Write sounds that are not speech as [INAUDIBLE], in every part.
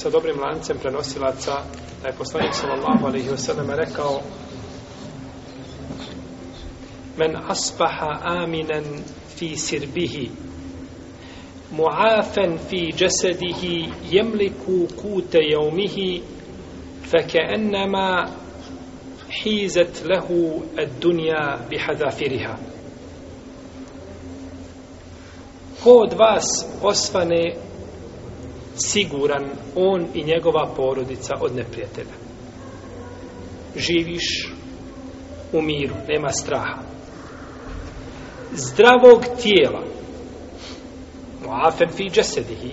sa dobrim lancem prenosilaca da je poslanik sallallahu alaihi wasallam rekao men asbaha aminan fi sirbihi muafen fi jesedihi jemliku kute jaumihi fekeennama hizet lehu ad dunja bihadafiriha ko od vas osvane siguran on i njegova porodica od neprijatelja. Živiš u miru, nema straha. Zdravog tijela, muafen fi džesedihi,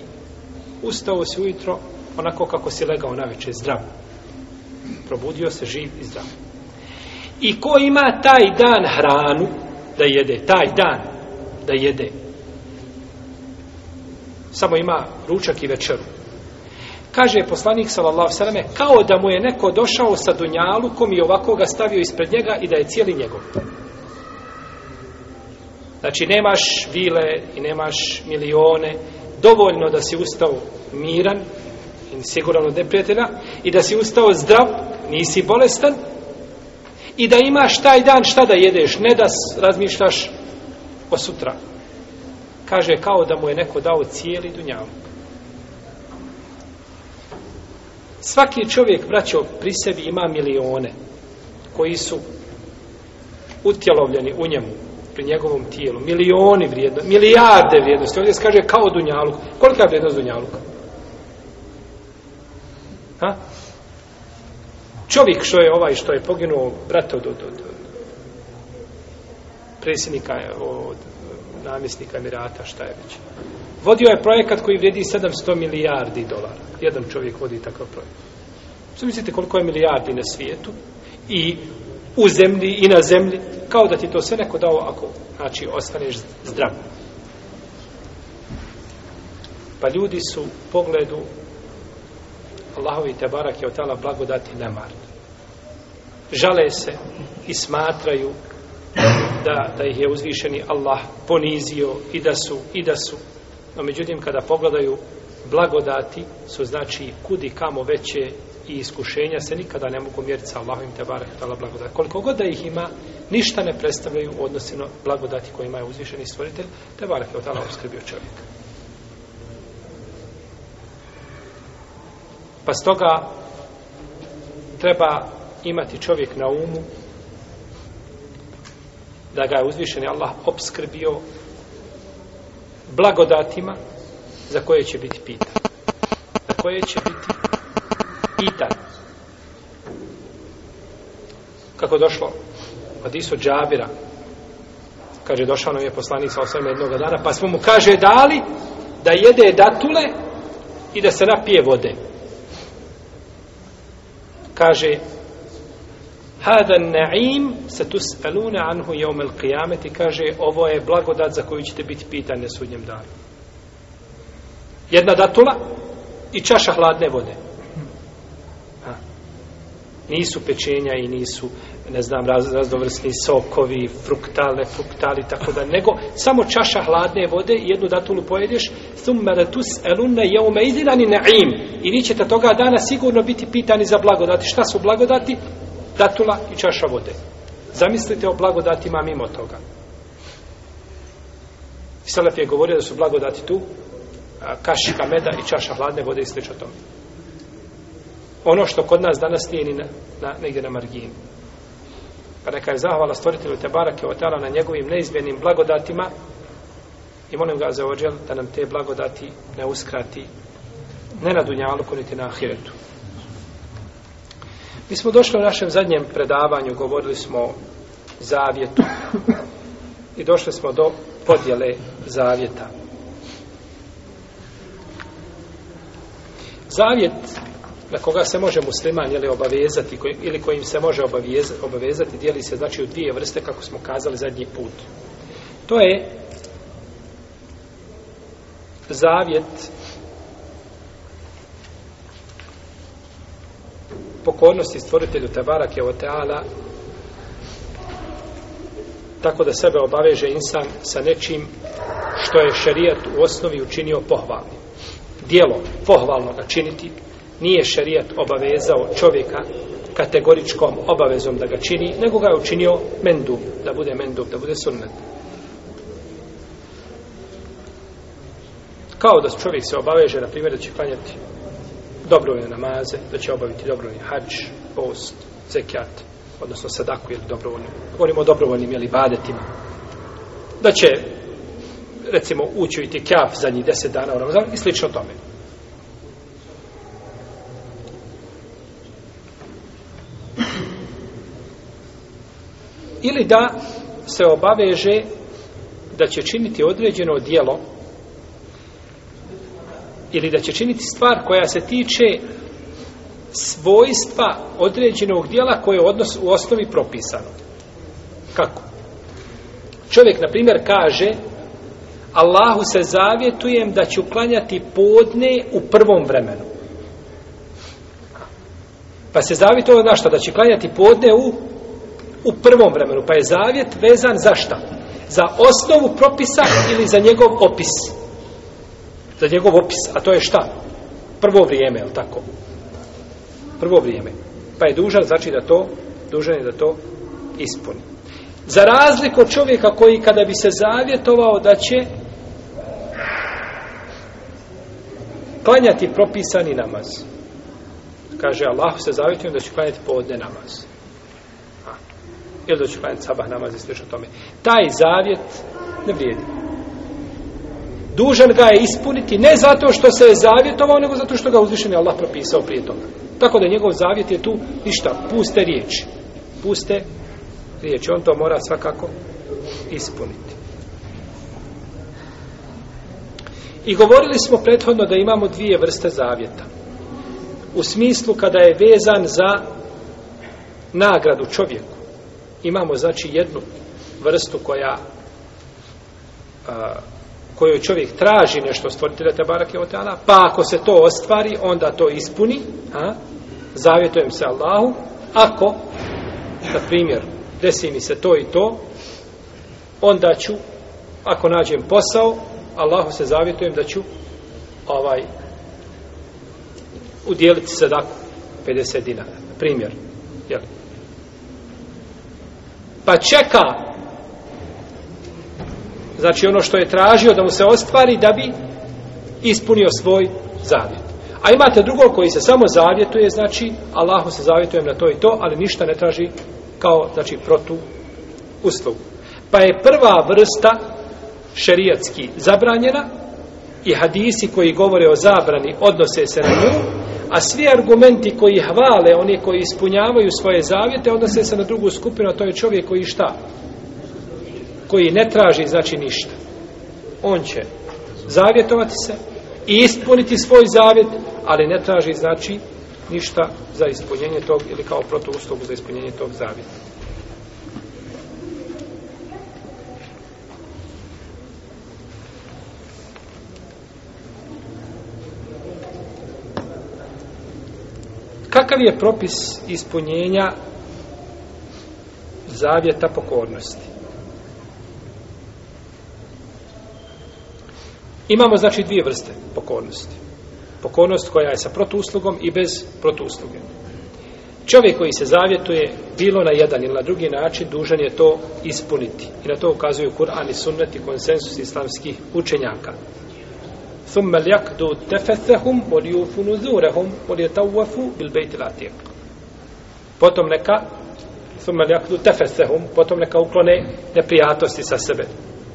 ustao si ujutro onako kako si legao na večer zdravo. Probudio se živ i zdrav. I ko ima taj dan hranu da jede, taj dan da jede samo ima ručak i večeru. Kaže poslanik sallallahu alejhi kao da mu je neko došao sa dunjalukom i ovako ga stavio ispred njega i da je cijeli njegov. Znači nemaš vile i nemaš milione, dovoljno da si ustao miran i siguran od neprijatelja i da si ustao zdrav, nisi bolestan i da imaš taj dan šta da jedeš, ne da razmišljaš o sutra kaže kao da mu je neko dao cijeli dunjavuk. Svaki čovjek, braćo, pri sebi ima milione koji su utjelovljeni u njemu, pri njegovom tijelu. Milioni vrijednosti, milijarde vrijednosti. Ovdje se kaže kao dunjaluk. Kolika je vrijednost dunjaluka? Ha? Čovjek što je ovaj što je poginuo brata od, od, od, od predsjednika od, od, od, od, od, od, od, od, od namjesnik Emirata, šta je već. Vodio je projekat koji vredi 700 milijardi dolara. Jedan čovjek vodi takav projekat. Što mislite koliko je milijardi na svijetu i u zemlji i na zemlji, kao da ti to sve neko dao ako, znači, ostaneš zdrav. Pa ljudi su pogledu Allahovi te barak je od tala blagodati nemar. Žale se i smatraju da, da ih je uzvišeni Allah ponizio i da su, i da su. No međutim, kada pogledaju blagodati, su znači kudi kamo veće i iskušenja se nikada ne mogu mjeriti sa Allahovim te barak dala blagodati. Koliko god da ih ima, ništa ne predstavljaju odnosno blagodati kojima je uzvišeni stvoritelj, te barak je od Allah obskrbio čovjeka. Pa stoga treba imati čovjek na umu da ga je uzvišen Allah obskrbio blagodatima za koje će biti pitan. Za koje će biti pitan. Kako došlo? Od Isu Džabira. Kaže, došao nam je poslanik sa osvrme jednog dana, pa smo mu kaže dali da jede datule i da se napije vode. Kaže, Hada na'im se tus'alune anhu jeum el qiyameti, kaže, ovo je blagodat za koju ćete biti pitanje na sudnjem danu. Jedna datula i čaša hladne vode. Ha. Nisu pečenja i nisu, ne znam, raz, razdovrsni sokovi, fruktale, fruktali, tako da, nego samo čaša hladne vode i jednu datulu pojedeš, thumma da tus'alune jeum izinani na'im. I nićete toga dana sigurno biti pitani za blagodati. Šta su blagodati? datula i čaša vode. Zamislite o blagodatima mimo toga. Selef je govorio da su blagodati tu kašika meda i čaša hladne vode i sliče tome. Ono što kod nas danas nije ni na, na, negdje na margini. Pa neka je zahvala stvoritelju te barake otala na njegovim neizmjenim blagodatima i molim ga za ođel da nam te blagodati ne uskrati ne na dunjalu koniti na ahiretu. Mi smo došli u našem zadnjem predavanju, govorili smo o zavjetu i došli smo do podjele zavjeta. Zavjet na koga se može musliman ili obavezati ili kojim se može obavezati, obavezati dijeli se znači u dvije vrste kako smo kazali zadnji put. To je zavjet pokornosti stvoritelju Tabarak je Oteala tako da sebe obaveže insan sa nečim što je šarijat u osnovi učinio pohvalnim. Dijelo pohvalno ga činiti nije šarijat obavezao čovjeka kategoričkom obavezom da ga čini, nego ga je učinio mendum, da bude mendum, da bude sunnet. Kao da čovjek se obaveže, na primjer, da će klanjati dobrovoljne namaze, da će obaviti dobrovoljni hađ, post, zekijat, odnosno sadaku ili dobrovoljni, govorimo o dobrovoljnim ili badetima, da će, recimo, ući u itikjaf zadnjih deset dana u Ramazan i slično tome. Ili da se obaveže da će činiti određeno dijelo ili da će činiti stvar koja se tiče svojstva određenog dijela koje je odnos u osnovi propisano. Kako? Čovjek, na primjer, kaže Allahu se zavjetujem da ću klanjati podne u prvom vremenu. Pa se zavjetujem na što? Da će klanjati podne u, u prvom vremenu. Pa je zavjet vezan za šta? Za osnovu propisa ili za njegov opis? Za za njegov opis, a to je šta? Prvo vrijeme, ili tako? Prvo vrijeme. Pa je dužan, znači da to, dužan je da to ispuni. Za razliku od čovjeka koji kada bi se zavjetovao da će klanjati propisani namaz. Kaže, Allah se zavjetio da će klanjati povodne namaz. A, ili da će klanjati sabah namaz i sliš o tome. Taj zavjet ne vrijedi dužan ga je ispuniti ne zato što se je zavjetovao, nego zato što ga uzvišen je Allah propisao prije toga. Tako da njegov zavjet je tu ništa, puste riječi. Puste riječi, on to mora svakako ispuniti. I govorili smo prethodno da imamo dvije vrste zavjeta. U smislu kada je vezan za nagradu čovjeku. Imamo znači jednu vrstu koja a, kojoj čovjek traži nešto stvoritelja Tebarake Oteala, pa ako se to ostvari, onda to ispuni, a, zavjetujem se Allahu, ako, na primjer, desi mi se to i to, onda ću, ako nađem posao, Allahu se zavjetujem da ću ovaj udjeliti sadaku 50 dinara. Primjer. Jel? Pa čeka znači ono što je tražio da mu se ostvari da bi ispunio svoj zavjet. A imate drugo koji se samo zavjetuje, znači Allahu se zavjetujem na to i to, ali ništa ne traži kao znači protu uslugu. Pa je prva vrsta šerijatski zabranjena i hadisi koji govore o zabrani odnose se na nju, a svi argumenti koji hvale oni koji ispunjavaju svoje zavjete odnose se na drugu skupinu, a to je čovjek koji šta? koji ne traži znači ništa. On će zavjetovati se i ispuniti svoj zavjet, ali ne traži znači ništa za ispunjenje tog ili kao protuuslugu za ispunjenje tog zavjeta. Kakav je propis ispunjenja zavjeta pokornosti? Imamo znači dvije vrste pokornosti. Pokornost koja je sa protuslugom i bez protusluge. Čovjek koji se zavjetuje bilo na jedan ili na drugi način dužan je to ispuniti. I na to ukazuju Kur'an i Sunnet i konsensus islamskih učenjaka. ثُمَّ الْيَقْدُوا تَفَثَهُمْ وَلِيُوفُ نُذُورَهُمْ وَلِيَتَوَّفُوا بِالْبَيْتِ الْعَتِيقِ Potom neka ثُمَّ الْيَقْدُوا تَفَثَهُمْ Potom neka uklone neprijatosti sa sebe.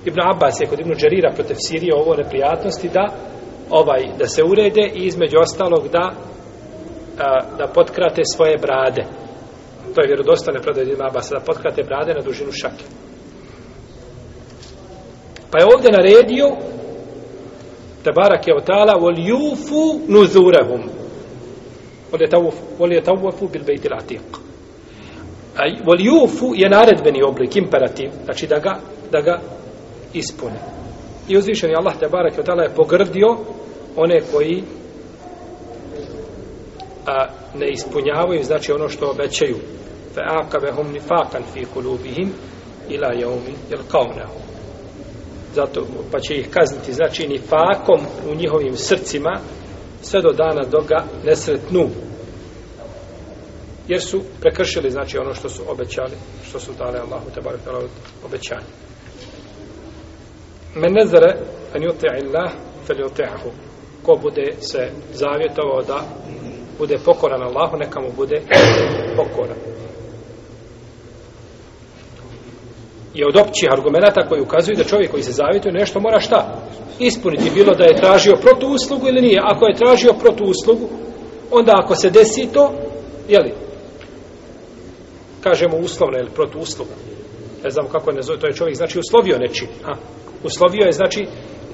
Ibn Abbas je kod Ibn Đerira protiv Sirije ovo neprijatnosti da ovaj da se urede i između ostalog da a, da potkrate svoje brade. To je vjerodostane predaje Ibn Abbas da potkrate brade na dužinu šake. Pa je ovdje naredio Tabarak je otala vol jufu nuzurehum. Vol je tavufu bil bejti latiq. Vol jufu je naredbeni oblik, imperativ. Znači da ga, da ga ispune. I uzvišen je Allah Tebara Kjotala je pogrdio one koji a, ne ispunjavaju, znači ono što obećaju. Fe'akave hum nifakan fi kulubihim ila jaumi il kaunahu. Zato pa će ih kazniti, znači nifakom u njihovim srcima sve do dana doga nesretnu jer su prekršili znači ono što su obećali što su dali Allahu te barekallahu obećanje Men nezare an juti illah fel jutihahu. Ko bude se zavjetovao da bude pokoran Allahu, neka mu bude pokoran. je od općih argumenta koji ukazuju da čovjek koji se zavjetuje nešto mora šta? Ispuniti bilo da je tražio protu uslugu ili nije. Ako je tražio protu uslugu, onda ako se desi to, jeli, kažemo uslovno ili protu uslugu. Ne znam kako je ne zove, to je čovjek znači uslovio nečin. A, uslovio je znači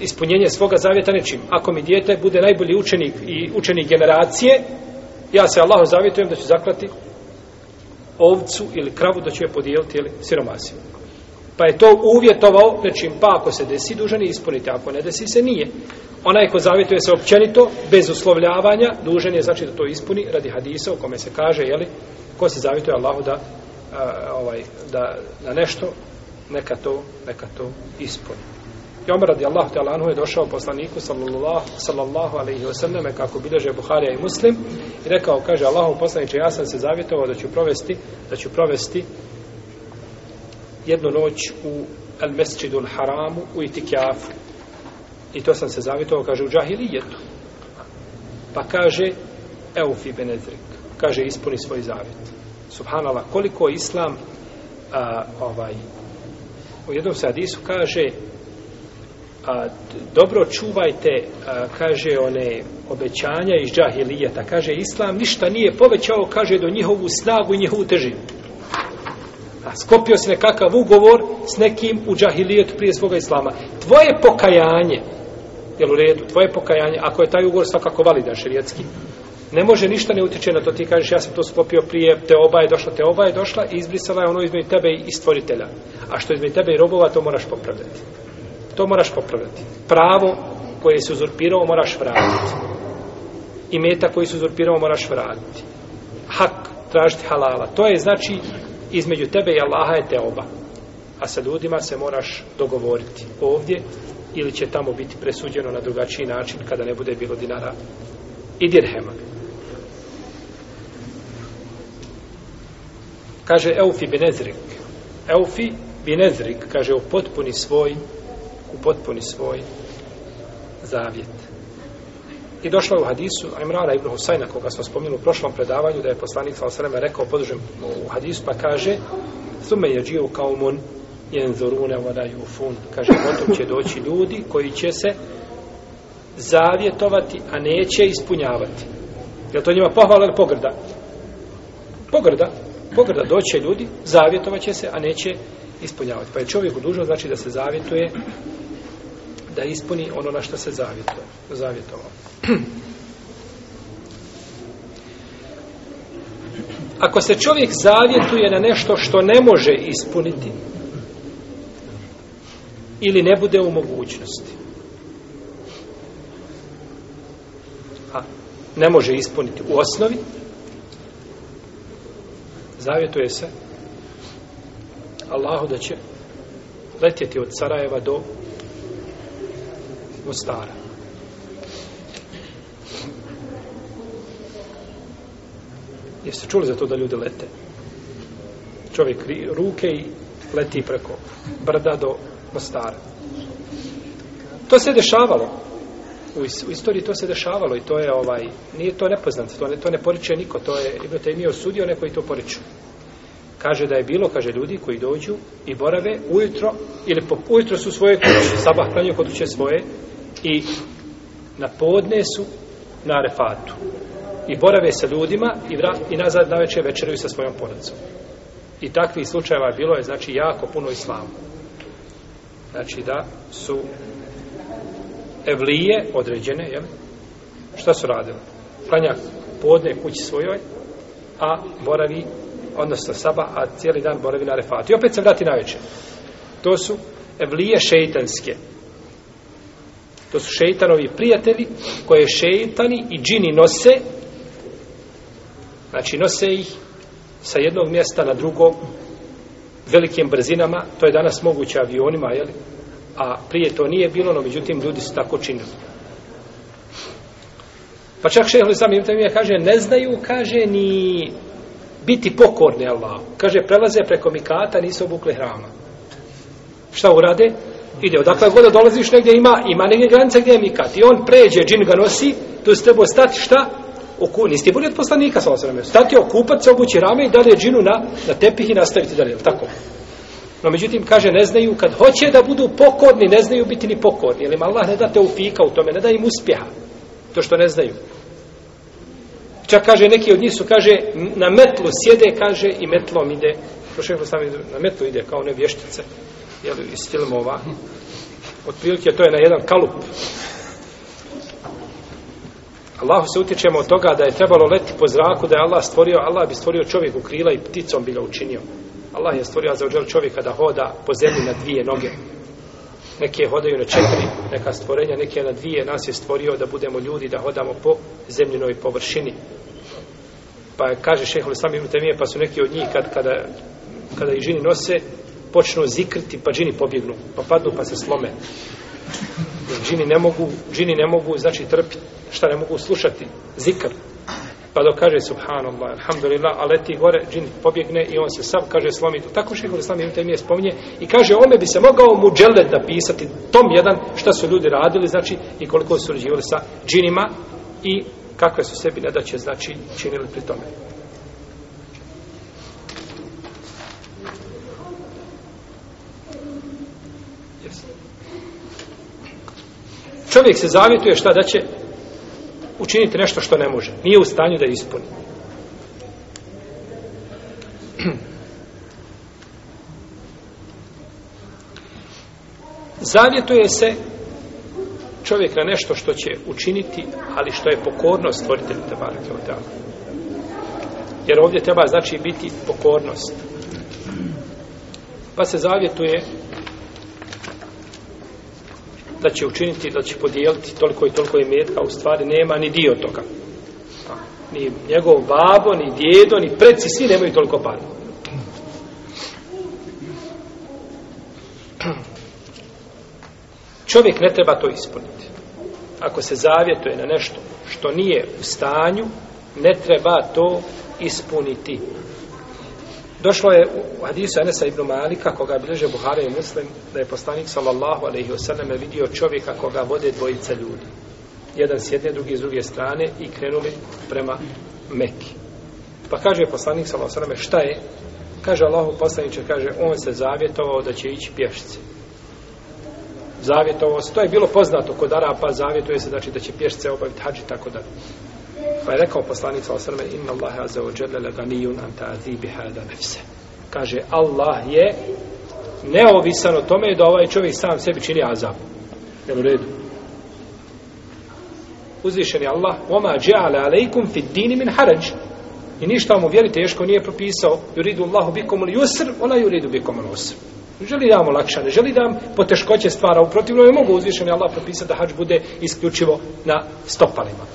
ispunjenje svoga zavjeta nečim. Ako mi dijete bude najbolji učenik i učenik generacije, ja se Allahu zavjetujem da ću zaklati ovcu ili kravu da ću je podijeliti ili siromasi. Pa je to uvjetovao nečim, pa ako se desi dužan ispunite, ako ne desi se nije. Onaj ko zavjetuje se općenito, bez uslovljavanja, dužan je znači da to ispuni radi hadisa u kome se kaže, jeli, ko se zavjetuje Allahu da, a, ovaj, da na nešto neka to, neka to ispuni. I Omar radijallahu ta'ala anhu je došao poslaniku sallallahu, sallallahu alaihi wa sallam kako bilježe Buharija i Muslim i rekao, kaže Allahom poslaniče, ja sam se zavjetovao da ću provesti da ću provesti jednu noć u al mesjidu haramu u itikjafu. I to sam se zavjetovao, kaže, u džahilijetu. Pa kaže, Eufi Benedrik, kaže, ispuni svoj zavjet. Subhanallah, koliko islam a, ovaj, u jednom sadisu kaže a, dobro čuvajte a, kaže one obećanja iz džahilijeta kaže islam ništa nije povećao kaže do njihovu snagu i njihovu težinu a skopio se nekakav ugovor s nekim u džahilijetu prije svoga islama tvoje pokajanje jel u redu, tvoje pokajanje ako je taj ugovor svakako validan šerijetski ne može ništa ne utječe na to ti kažeš ja sam to sklopio prije te oba je došla te oba je došla i izbrisala je ono između tebe i stvoritelja a što između tebe i robova to moraš popravljati to moraš popravljati pravo koje se uzurpirao moraš vratiti i meta koji se uzurpirao moraš vratiti hak tražiti halala to je znači između tebe i Allaha je te oba a sa ljudima se moraš dogovoriti ovdje ili će tamo biti presuđeno na drugačiji način kada ne bude bilo dinara i dirhema. kaže Eufi Benezrik Eufi Benezrik kaže u potpuni svoj u potpuni svoj zavjet i došlo je u hadisu Imrana ibn Husajna koga smo spominu u prošlom predavanju da je poslanik sa osreme rekao podržem u hadisu pa kaže sume je džio kaumun jenzorune vada jufun kaže potom će doći ljudi koji će se zavjetovati a neće ispunjavati je to njima pohvala ili pogrda pogrda pogreda doće ljudi, zavjetovat će se, a neće ispunjavati. Pa je čovjek dužan znači da se zavjetuje, da ispuni ono na što se zavjetuje, zavjetovao. [CLEARS THROAT] Ako se čovjek zavjetuje na nešto što ne može ispuniti ili ne bude u mogućnosti, a ne može ispuniti u osnovi, zavjetuje se Allahu da će letjeti od Sarajeva do Mostara. Jeste čuli za to da ljudi lete? Čovjek ruke i leti preko brda do Mostara. To se dešavalo u, u istoriji to se dešavalo i to je ovaj nije to nepoznato to ne to ne poriče niko to je ibete mi osudio neko i to poriče kaže da je bilo kaže ljudi koji dođu i borave ujutro ili po ujutro su svoje kuće sabah klanjaju kod kuće svoje i na podne su na refatu i borave sa ljudima i, vra, i nazad na večer večeraju sa svojom porodicom i takvih slučajeva bilo je znači jako puno islamu znači da su evlije određene, jel? Šta su radili? Klanja podne kući svojoj, a boravi, odnosno saba, a cijeli dan boravi na refatu. I opet se vrati na večer. To su evlije šeitanske. To su šeitanovi prijatelji koje šeitani i džini nose, znači nose ih sa jednog mjesta na drugo velikim brzinama, to je danas moguće avionima, jel? a prije to nije bilo, no međutim ljudi su tako činili. Pa čak šeho li sam imtavim kaže, ne znaju, kaže, ni biti pokorni Allahu. Kaže, prelaze preko mikata, nisu obukli hrama. Šta urade? Ide, odakle god dolaziš negdje ima, ima negdje granice gdje je mikat. I on pređe, džin ga nosi, tu se trebao stati, šta? Oku, niste bili od poslanika, sa osvrame. Stati okupat se, obući rame i dalje džinu na, na tepih i nastaviti dalje, tako? Tako. No, međutim, kaže, ne znaju, kad hoće da budu pokorni, ne znaju biti ni pokorni. Jer im Allah ne da te ufika u tome, ne da im uspjeha. To što ne znaju. Čak kaže, neki od njih su, kaže, na metlu sjede, kaže, i metlom ide. To što sam na metlu ide, kao one vještice, jel, iz filmova. Otprilike, to je na jedan kalup. Allahu se utječemo od toga da je trebalo leti po zraku, da je Allah stvorio, Allah bi stvorio čovjeku krila i pticom bi ga učinio. Allah je stvorio za ođel čovjeka da hoda po zemlji na dvije noge. Neke hodaju na četiri, neka stvorenja, neke na dvije. Nas je stvorio da budemo ljudi, da hodamo po zemljinoj površini. Pa kaže šehol Islam Ibn Temije, pa su neki od njih, kad, kada, kada i žini nose, počnu zikrti, pa žini pobjegnu, pa padnu, pa se slome. Žini ne mogu, žini ne mogu, znači trpi, šta ne mogu slušati, zikrti. Pa dok kaže subhanallah, alhamdulillah, a leti gore, džin pobjegne i on se sav kaže slomi to. Tako šehr Islam im taj spominje i kaže ome bi se mogao mu dželet da pisati tom jedan šta su ljudi radili, znači i koliko su rađivali sa džinima i kakve su sebi nedaće, znači činili pri tome. Čovjek se zavituje šta da će učiniti nešto što ne može. Nije u stanju da ispuni. [CLEARS THROAT] Zavjetuje se čovjek na nešto što će učiniti, ali što je pokornost stvoritelju te barake od dana. Jer ovdje treba znači biti pokornost. Pa se zavjetuje da će učiniti, da će podijeliti toliko i toliko imetka, u stvari nema ni dio toga. Ni njegov babo, ni djedo, ni preci, svi nemaju toliko para. Čovjek ne treba to ispuniti. Ako se zavjetuje na nešto što nije u stanju, ne treba to ispuniti. Ispuniti. Došlo je u hadisu Enesa ibn Malika, koga bliže Buhara i Muslim, da je poslanik sallallahu alaihi wasallam vidio čovjeka koga vode dvojica ljudi. Jedan s jedne, drugi s druge strane i krenuli prema Mekki. Pa kaže poslanik sallallahu alaihi wasallam, šta je? Kaže Allahu poslaniče, kaže, on se zavjetovao da će ići pješice. Zavjetovao se, to je bilo poznato kod Arapa, zavjetuje se, znači da će pješice obaviti hađi, tako da. Pa je rekao poslanica Osrme, inna Allah aza ođele leganijun anta azibi hada nefse. Kaže, Allah je neovisan o tome da ovaj čovjek sam sebi čini azab. Jel u redu? Uzvišen je Allah, oma džale alejkum fid dini min haradž. I ništa vam uvjeri teško nije propisao, juridu Allahu bikom ili usr, ona juridu bikom ili usr. Želi da vam olakša, ne želi da vam poteškoće stvara, u protivnoj mogu uzvišen je Allah propisati da hađ bude isključivo na stopalima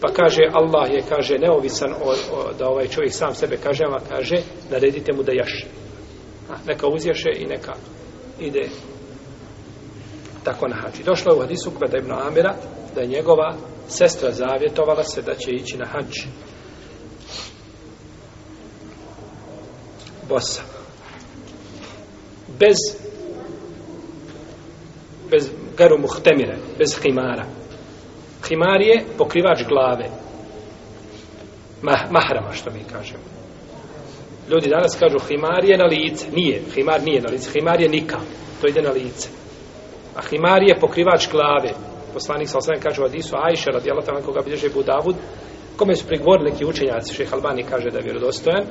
pa kaže Allah je kaže neovisan o, o, da ovaj čovjek sam sebe kaže ama kaže naredite mu da jaše neka uzješe i neka ide tako na hađi došlo je u hadisu kada ibn Amira da je njegova sestra zavjetovala se da će ići na hađ bosa bez bez garu muhtemire bez himara Himar je pokrivač glave. Mah, mahrama, što mi kažemo. Ljudi danas kažu himar je na lice. Nije, himar nije na lice. Himar je nikam. To ide na lice. A himar je pokrivač glave. Poslanik sa osam kaže u Adisu, Ajša, radijalat, koga bilježe Budavud, kome su prigovorili neki učenjaci, šeha Albani kaže da je vjerodostojan,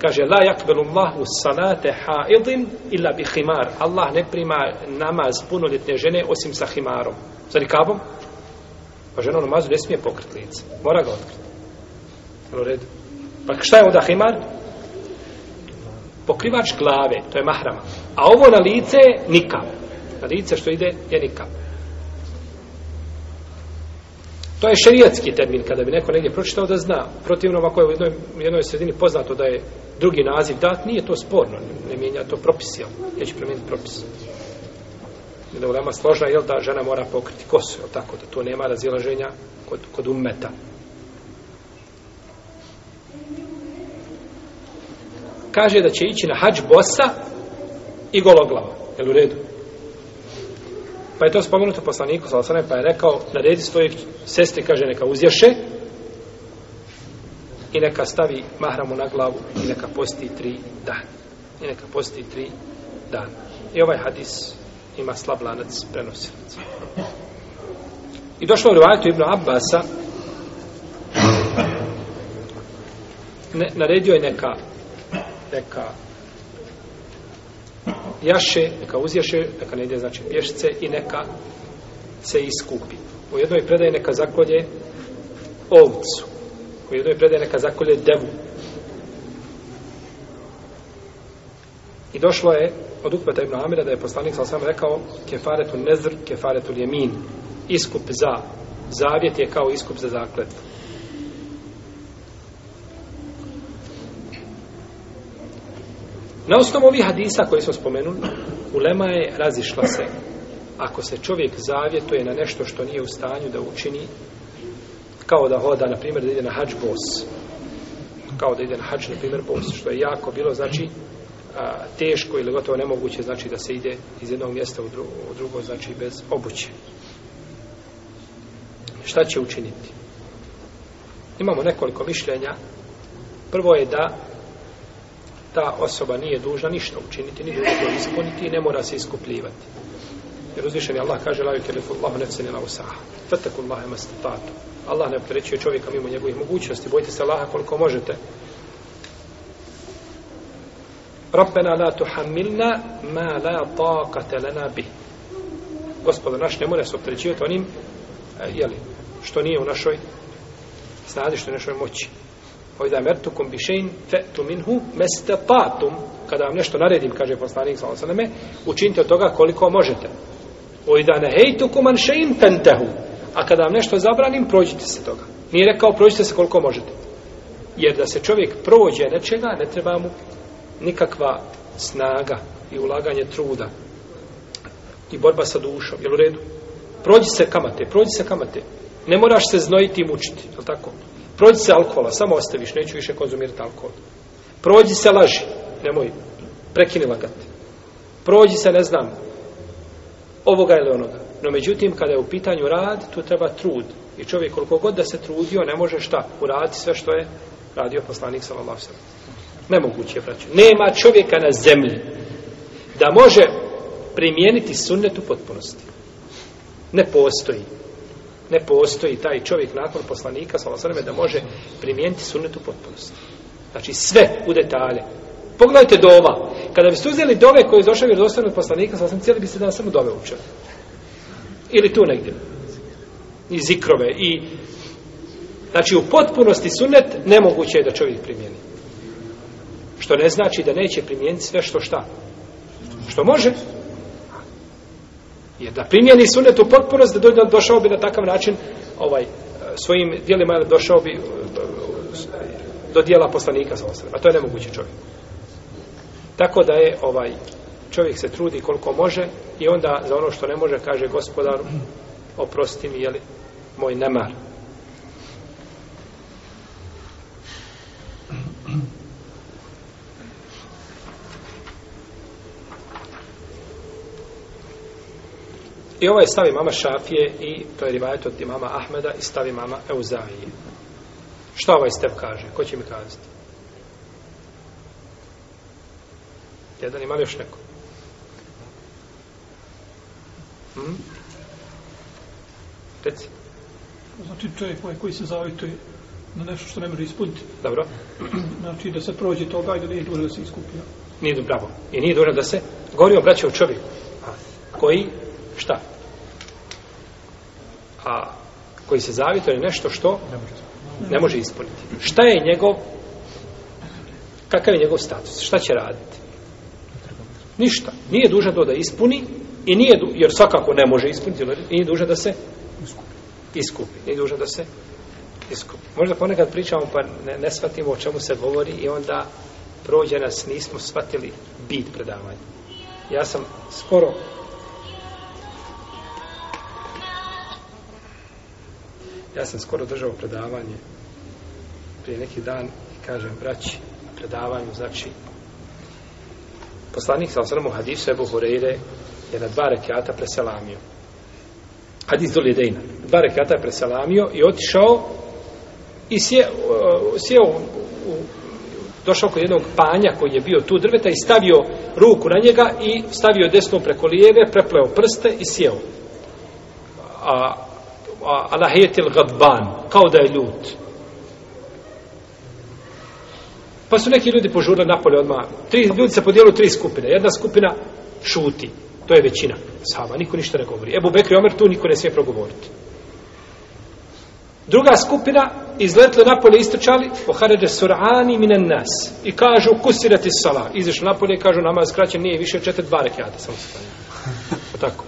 kaže, la jakbelu Allahu salate ha'idin illa bi himar. Allah ne prima namaz punoljetne žene osim sa himarom. Sa nikabom? Pa žena u namazu ne smije pokriti lice. Mora ga otkriti. U redu. Pa šta je onda himar? Pokrivač glave, to je mahrama. A ovo na lice je nikam. Na lice što ide je nikam. To je šerijatski termin, kada bi neko negdje pročitao da zna. Protivno, ako je u jednoj, jednoj sredini poznato da je drugi naziv dat, nije to sporno, ne mijenja to propis, jel? Ja ću promijeniti propis. Propis jedna ulema složna je da žena mora pokriti kosu, je tako, da to nema razilaženja kod, kod ummeta. Kaže da će ići na hađ bosa i gologlava, je u redu? Pa je to spomenuto poslaniku, salasane, pa je rekao, na redi svojih sestri, kaže, neka uzješe i neka stavi mahramu na glavu i neka posti tri dana. I neka posti tri dana. I ovaj hadis ima slab lanac prenosilac. I došlo u rivajetu Ibn Abbasa, ne, naredio je neka, neka jaše, neka uzjaše, neka ne ide, znači pješce, i neka se iskupi. U jednoj predaje neka zakolje ovcu, u jednoj predaje neka zakolje devu, I došlo je od Ukbeta ibn Amira da je poslanik sa osvijem rekao kefaretu nezr, kefaretu ljemin, iskup za zavjet je kao iskup za zaklet. Na osnovu ovih hadisa koji smo spomenuli, ulema je razišla se. Ako se čovjek zavjetuje na nešto što nije u stanju da učini, kao da hoda, na primjer, da ide na hađ bos, kao da ide na hađ, na primjer, bos, što je jako bilo, znači, a, teško ili gotovo nemoguće znači da se ide iz jednog mjesta u drugo, u drugo znači bez obuće. Šta će učiniti? Imamo nekoliko mišljenja. Prvo je da ta osoba nije dužna ništa učiniti, ni dužna ispuniti i ne mora se iskupljivati. Jer uzvišen je Allah kaže, laju kelefu, Allah ne cene na usaha. Tatakun lahe mas Allah ne prećuje čovjeka mimo njegovih mogućnosti. Bojite se Allaha koliko možete. Rabbena la tuhammilna ma la taqata lana bi. Gospod naš ne mora se opterećivati onim e, je li što nije u našoj snazi što našoj moći. Oj da mertukum bi shein fa tu minhu mastata'tum kada vam nešto naredim kaže poslanik sallallahu alejhi ve selleme učinite od toga koliko možete. Oj da ne hejtu kuman shein tantahu a kada vam nešto zabranim prođite se toga. Nije rekao prođite se koliko možete. Jer da se čovjek prođe nečega ne treba mu nikakva snaga i ulaganje truda i borba sa dušom, jel u redu? Prođi se kamate, prođi se kamate. Ne moraš se znojiti i mučiti, jel tako? Prođi se alkohola, samo ostaviš, neću više konzumirati alkohol. Prođi se laži, nemoj, prekini lagati. Prođi se, ne znam, ovoga ili onoga. No međutim, kada je u pitanju rad, tu treba trud. I čovjek koliko god da se trudio, ne može šta uraditi sve što je radio poslanik sallallahu alejhi ve sellem. Nemoguće, braću. Nema čovjeka na zemlji da može primijeniti sunnet u potpunosti. Ne postoji. Ne postoji taj čovjek nakon poslanika, svala sveme, da može primijeniti sunnet u potpunosti. Znači, sve u detalje. Pogledajte doma. Kada biste uzeli dove koje je došlo jer dostanu poslanika, svala sveme, cijeli biste da samo dove učeli. Ili tu negdje. I zikrove. I... Znači, u potpunosti sunnet nemoguće je da čovjek primijeni. Što ne znači da neće primijeniti sve što šta. Što može. Jer da primijeni sunnet u potpunost, da dođe, došao bi na takav način ovaj, e, svojim dijelima, došao bi e, do dijela poslanika sa osrem. A to je nemoguće čovjek. Tako da je ovaj čovjek se trudi koliko može i onda za ono što ne može kaže gospodar oprosti mi jeli moj nemar. I ovaj stavi mama Šafije i to je rivajet od imama Ahmeda i stavi mama Euzaije. Šta ovaj step kaže? Ko će mi kazati? Jedan ima još neko? Hm? Reci. Znači čovjek ovaj koji se zavituje na nešto što ne može ispuniti. Dobro. [CLEARS THROAT] Znači da se prođe toga i da nije dužno da se iskupio. Nije dobro. I nije dužno da se gori obraća u čovjeku. A, koji šta? A koji se zavjetuje je nešto što ne može ispuniti. Šta je njegov kakav je njegov status? Šta će raditi? Ništa. Nije dužan to da ispuni i nije, jer svakako ne može ispuniti, i nije dužan da se iskupi. Nije dužan da se iskupi. Možda ponekad pričamo pa ne, ne shvatimo o čemu se govori i onda prođe nas, nismo shvatili bit predavanja. Ja sam skoro Ja sam skoro držao predavanje prije neki dan i kažem braći na predavanju, znači poslanik sa osramu hadisu Ebu Horeire je na dva rekiata preselamio. Hadis do Lidejna. Dva rekiata je preselamio i otišao i sjeo, e, sjeo u, u, došao kod jednog panja koji je bio tu drveta i stavio ruku na njega i stavio desno preko lijeve, prepleo prste i sjeo. A alahijetil gadban, kao da je ljut. Pa su neki ljudi požurili napolje odmah. Tri, ljudi se podijelu tri skupine. Jedna skupina šuti. To je većina sahaba. Niko ništa ne govori. Ebu Bekri Omer tu niko ne smije progovoriti. Druga skupina izletle napolje istrčali pohaređe surani minen nas i kažu kusirati sala. Izišli napolje i kažu namaz kraćen nije više od četiri dva rekiata. Samo se tako.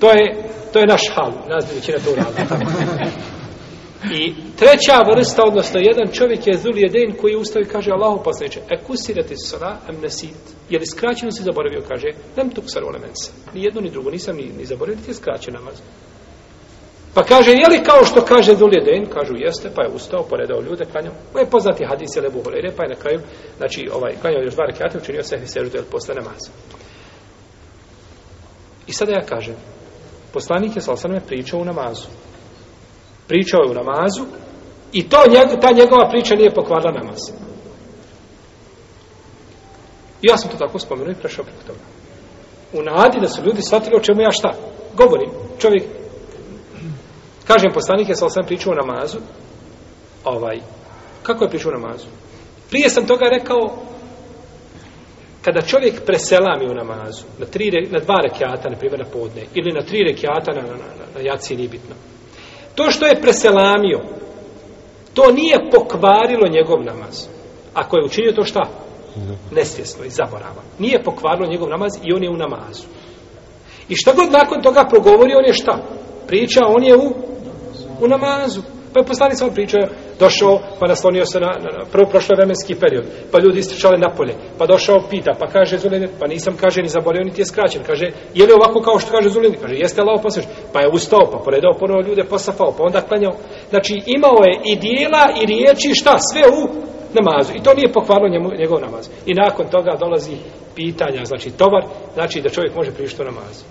To je, to je naš hal, nas bi većina to uradila. I treća vrsta, odnosno jedan čovjek je Zul Jedin koji ustavi i kaže Allahu poslaniče, e kusirati sona, em nesit. Je li skraćeno si zaboravio? Kaže, nem tuk sar ole mense. Ni jedno, ni drugo, nisam ni, ni zaboravio, ti je skraćen namaz. Pa kaže, je li kao što kaže Zul Jedin? Kažu, jeste, pa je ustao, poredao ljude, klanjao. Ovo je poznati hadis je Lebu Horeire, pa je na kraju, znači, ovaj, klanjao još dva rekiata, učinio se i sežu del posle namaza. I sada ja kažem, poslanik je sallallahu alejhi pričao u namazu. Pričao je u namazu i to njegov, ta njegova priča nije pokvarila namaz. Ja sam to tako spomenuo i prešao preko toga. U nadi da su ljudi shvatili o čemu ja šta govorim. Čovjek, kažem, poslanik je sallallahu alejhi pričao u namazu. Ovaj, kako je pričao u namazu? Prije sam toga rekao kada čovjek preselami u namazu, na, tri, na dva rekiata, na primjer na podne, ili na tri rekiata na, na, na, na jaci nije bitno, to što je preselamio, to nije pokvarilo njegov namaz. Ako je učinio to šta? Nesvjesno i zaborava. Nije pokvarilo njegov namaz i on je u namazu. I šta god nakon toga progovori, on je šta? Priča, on je u, u namazu. Pa je poslani sam pričao, došao, pa naslonio se na, na, na prvo prošlo vremenski period, pa ljudi istričali na polje, pa došao pita, pa kaže Zulejne, pa nisam, kaže, ni zaboravio, niti je skraćen, kaže, je li ovako kao što kaže Zulejne, kaže, jeste Allah posljedno, pa je ustao, pa poredao ponovo ljude, posafao, pa onda klanjao. Znači, imao je i dijela i riječi, šta, sve u namazu. I to nije pokvalo njemu, njegov namaz. I nakon toga dolazi pitanja, znači tovar, znači da čovjek može prišto namazu.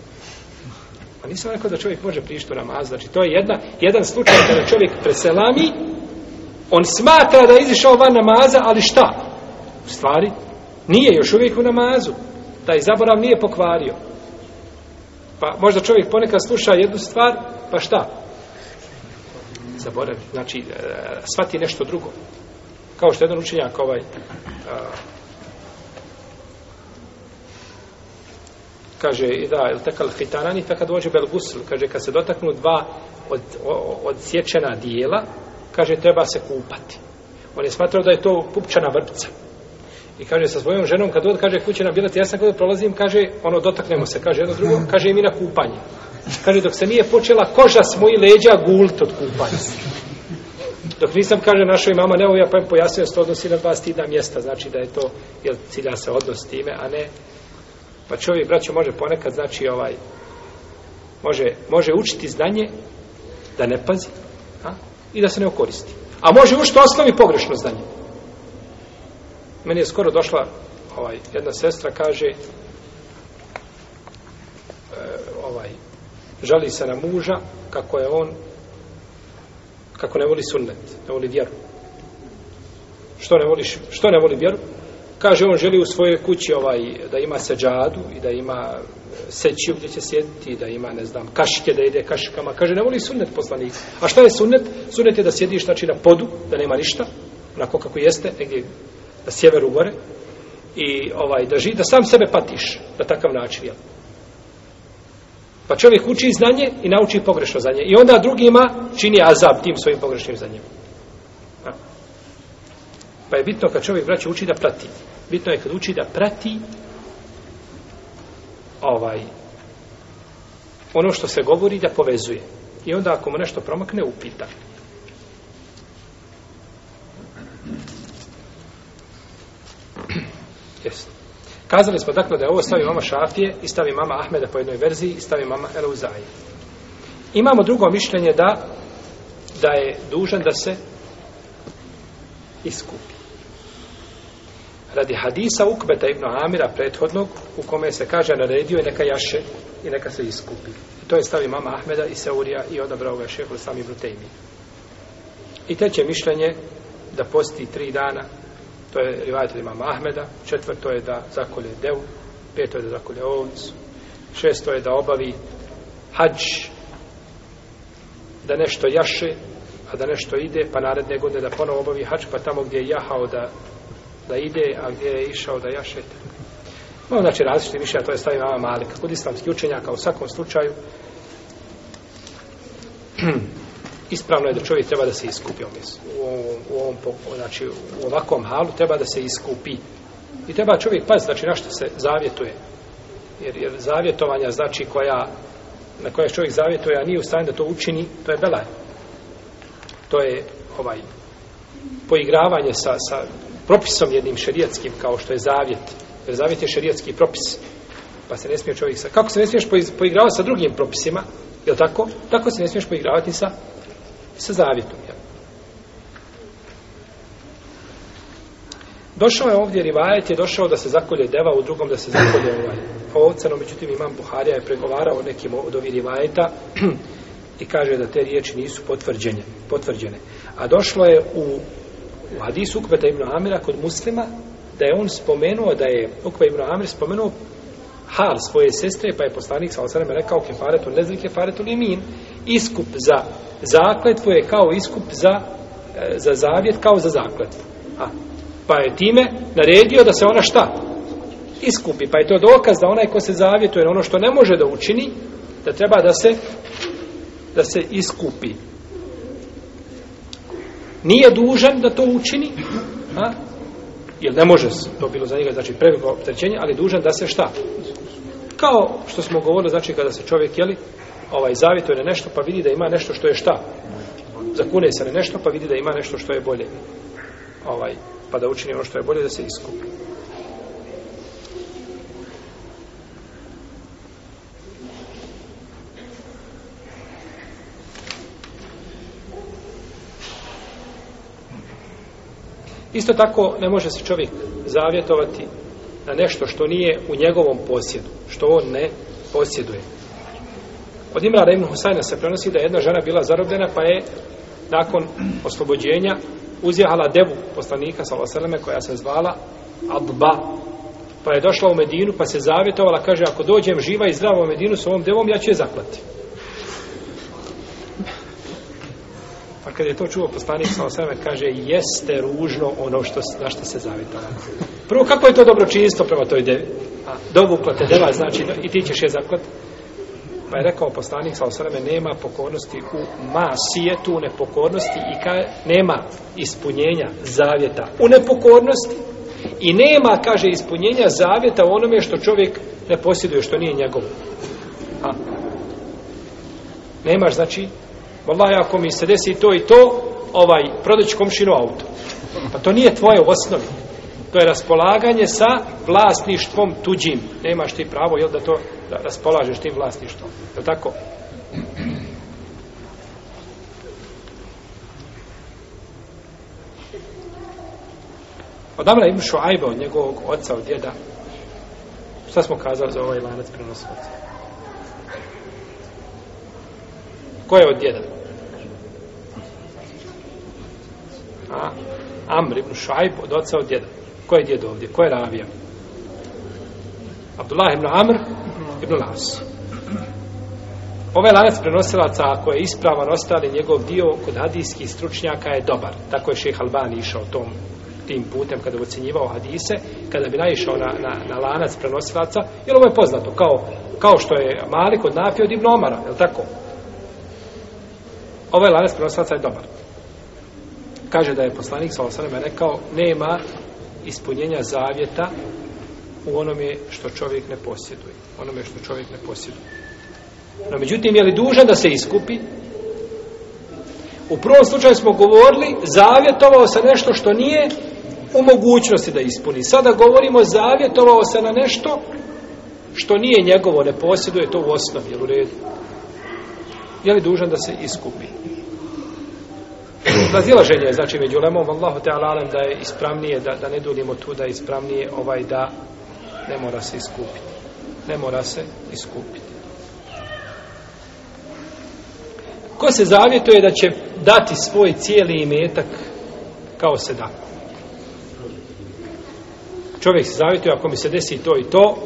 Pa nisam rekao da čovjek može prišto namazu. Znači, to je jedna, jedan slučaj kada čovjek preselami, On smatra da je izišao van namaza, ali šta? U stvari, nije još uvijek u namazu. Taj zaborav nije pokvario. Pa možda čovjek ponekad sluša jednu stvar, pa šta? Zaboravi. Znači, e, shvati nešto drugo. Kao što je jedan učenjak ovaj... A, kaže, da, je takal hitanani, tako dođe belgusl, kaže, kad se dotaknu dva od, od sječena dijela, kaže, treba se kupati. On je smatrao da je to pupčana vrpca. I kaže, sa svojom ženom, kad kaže, kuće na bilet, ja sam kada prolazim, kaže, ono, dotaknemo se, kaže jedno drugo, kaže i mi na kupanje. Kaže, dok se nije počela koža s moji leđa gult od kupanja. Dok nisam, kaže, našoj mama, ne ja pa im pojasnijem se to odnosi na dva stidna mjesta, znači da je to, jel, cilja se odnos time, a ne, pa čovjek, braćo, može ponekad, znači, ovaj, može, može učiti znanje da ne pazi, i da se ne okoristi. A može ušto osnovi pogrešno znanje. Meni je skoro došla ovaj, jedna sestra, kaže e, ovaj, žali se na muža kako je on kako ne voli sunnet, ne voli vjeru. Što ne, voliš, što ne voli vjeru? kaže on želi u svojoj kući ovaj da ima seđadu i da ima e, sećiju gdje će sjediti da ima ne znam kaške da ide kaškama kaže ne voli sunnet poslanik a šta je sunnet sunnet je da sjediš znači na podu da nema ništa na kako jeste negdje na sjeveru gore i ovaj da živi da sam sebe patiš na takav način je pa čovjek uči znanje i nauči pogrešno znanje i onda drugima čini azab tim svojim pogrešnim znanjem Pa je bitno kad čovjek braće uči da prati. Bitno je kad uči da prati ovaj ono što se govori da povezuje. I onda ako mu nešto promakne, upita. Yes. [CLEARS THROAT] Kazali smo dakle da je ovo stavi mama Šafije i stavi mama Ahmeda po jednoj verziji i stavi mama Eluzaje. Imamo drugo mišljenje da da je dužan da se iskupi radi hadisa Ukbeta ibn Amira prethodnog u kome se kaže naredio je neka jaše i neka se iskupi. I to je stavi mama Ahmeda i Seurija i odabrao ga šehol sami Brutejmi. I treće mišljenje da posti tri dana to je rivajatelj mama Ahmeda četvrto je da zakolje devu peto je da zakolje ovicu šesto je da obavi hađ da nešto jaše a da nešto ide pa naredne godine da ponovo obavi hađ pa tamo gdje je jahao da da ide, a gdje je išao da jašete. No, znači različite više, a to je stavi mama Malika. Kod islamski učenja, kao u svakom slučaju, [CLEARS THROAT] ispravno je da čovjek treba da se iskupi u, ovom, u, ovom, znači, u ovakvom halu treba da se iskupi i treba čovjek paziti znači na što se zavjetuje jer, jer zavjetovanja znači koja na koje čovjek zavjetuje a nije u stanju da to učini to je belaj to je ovaj poigravanje sa, sa propisom jednim šerijatskim kao što je zavjet. Jer zavjet je šerijatski propis. Pa se ne smije čovjek sa... Kako se ne smiješ poigravati sa drugim propisima, je tako? Tako se ne smiješ poigravati sa, sa zavjetom. Jel? Došao je ovdje rivajet, je došao da se zakolje deva, u drugom da se zakolje ovaj ovca, no međutim imam Buharija je pregovarao nekim od ovih rivajeta [CLEARS THROAT] i kaže da te riječi nisu potvrđene. potvrđene. A došlo je u u hadisu Ukveta ibn Amira kod muslima, da je on spomenuo, da je Ukve ibn Amir spomenuo hal svoje sestre, pa je poslanik sa osadama rekao kefaretu nezli kefaretu li min, iskup za zakletvu je kao iskup za, e, za zavjet, kao za zakletvu. A, pa je time naredio da se ona šta? Iskupi, pa je to dokaz da onaj ko se zavjetuje na ono što ne može da učini, da treba da se da se iskupi nije dužan da to učini, a? jer ne može se, to bilo za njega, znači preveko optrećenje, ali dužan da se šta? Kao što smo govorili, znači kada se čovjek, jeli, ovaj, zavito je nešto, pa vidi da ima nešto što je šta? Zakune se na nešto, pa vidi da ima nešto što je bolje. Ovaj, pa da učini ono što je bolje, da se iskupi. Isto tako ne može se čovjek zavjetovati na nešto što nije u njegovom posjedu, što on ne posjeduje. Od Imra Reimnu Husajna se prenosi da je jedna žena bila zarobljena, pa je nakon oslobođenja uzjehala devu poslanika sa Loseleme koja se zvala Abba. Pa je došla u Medinu, pa se zavjetovala, kaže, ako dođem živa i zdravo u Medinu s ovom devom, ja ću je zaklati. kad je to čuo poslanik sa osvrame, kaže, jeste ružno ono što, na što se zavita. Prvo, kako je to dobro čisto prema toj devi? A, dovukla te deva, znači, i ti ćeš je zaklat. Pa je rekao poslanik sa osvrame, nema pokornosti u ma sijetu, u nepokornosti i ka, nema ispunjenja zavjeta u nepokornosti i nema, kaže, ispunjenja zavjeta u onome što čovjek ne posjeduje, što nije njegov. A, nemaš, znači, Wallahi, ako mi se desi to i to, ovaj, prodaći komšinu auto. Pa to nije tvoje u osnovi. To je raspolaganje sa vlasništvom tuđim. Nemaš ti pravo, jel, da to da raspolažeš tim vlasništvom. Je tako? Odavle imšu ajbe od njegovog oca, od djeda. Šta smo kazali za ovaj lanac prenosovaca? Ko je od djeda? A, Amr ibn Šajb od oca od djeda. Ko je djed ovdje? Ko je ravija? Abdullah ibn Amr ibn Las. Ovaj lanac prenosilaca, ako je ispravan ostali njegov dio kod hadijskih stručnjaka je dobar. Tako je šeh Albani išao tom tim putem kada bi ocenjivao hadise, kada bi naišao na, na, na lanac prenosilaca, jer ovo je poznato, kao, kao što je Malik od Nafi od Ibn Omara, je tako? ovaj lanac prenosilaca je dobar. Kaže da je poslanik sa osaneme rekao, nema ispunjenja zavjeta u onome što čovjek ne posjeduje. Onome što čovjek ne posjeduje. No, međutim, je li dužan da se iskupi? U prvom slučaju smo govorili, zavjetovao se nešto što nije u mogućnosti da ispuni. Sada govorimo, zavjetovao se na nešto što nije njegovo, ne posjeduje to u osnovi, jel u redu? je li dužan da se iskupi? Razilaženje je, znači, među lemom, Allahu te alalem, da je ispravnije, da, da ne dulimo tu, da je ispravnije ovaj da ne mora se iskupiti. Ne mora se iskupiti. Ko se zavjetuje da će dati svoj cijeli imetak kao sedaku? Čovjek se zavjetuje, ako mi se desi to i to,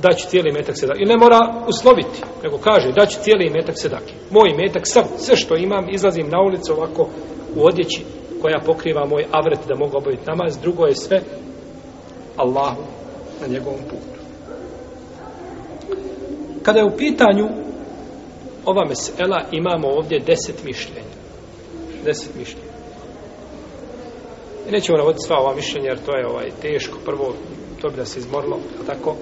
da će cijeli metak sedak. I ne mora usloviti, nego kaže da će cijeli metak sedak. Moj metak sam, sve što imam, izlazim na ulicu ovako u odjeći koja pokriva moj avret da mogu obaviti namaz. Drugo je sve Allahu na njegovom putu. Kada je u pitanju ova mesela, imamo ovdje deset mišljenja. Deset mišljenja. I nećemo navoditi sva ova mišljenja, jer to je ovaj teško. Prvo, to bi nas izmorilo, a tako,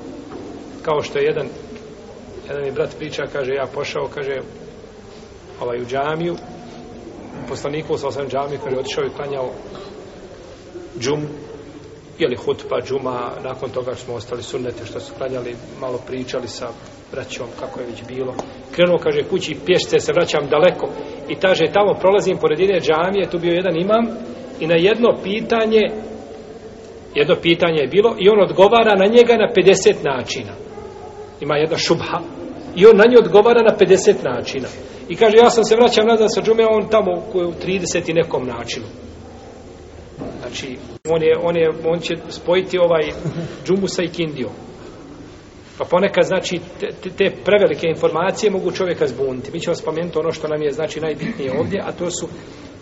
kao što je jedan jedan mi brat priča, kaže, ja pošao, kaže, ovaj, u džamiju, poslaniku sa osam džamiju, kaže, otišao i klanjao džum, ili hutba džuma, nakon toga smo ostali sunnete, što su klanjali, malo pričali sa braćom, kako je već bilo. Krenuo, kaže, kući pješce, se vraćam daleko, i taže, tamo prolazim pored jedne džamije, tu bio jedan imam, i na jedno pitanje, jedno pitanje je bilo, i on odgovara na njega na 50 načina ima jedna šubha i on na nju odgovara na 50 načina i kaže ja sam se vraćam nazad sa džume on tamo koji u 30 i nekom načinu znači on, je, on, je, on će spojiti ovaj džumu sa ikindijom pa ponekad znači te, te prevelike informacije mogu čovjeka zbuniti mi ćemo spomenuti ono što nam je znači najbitnije ovdje a to su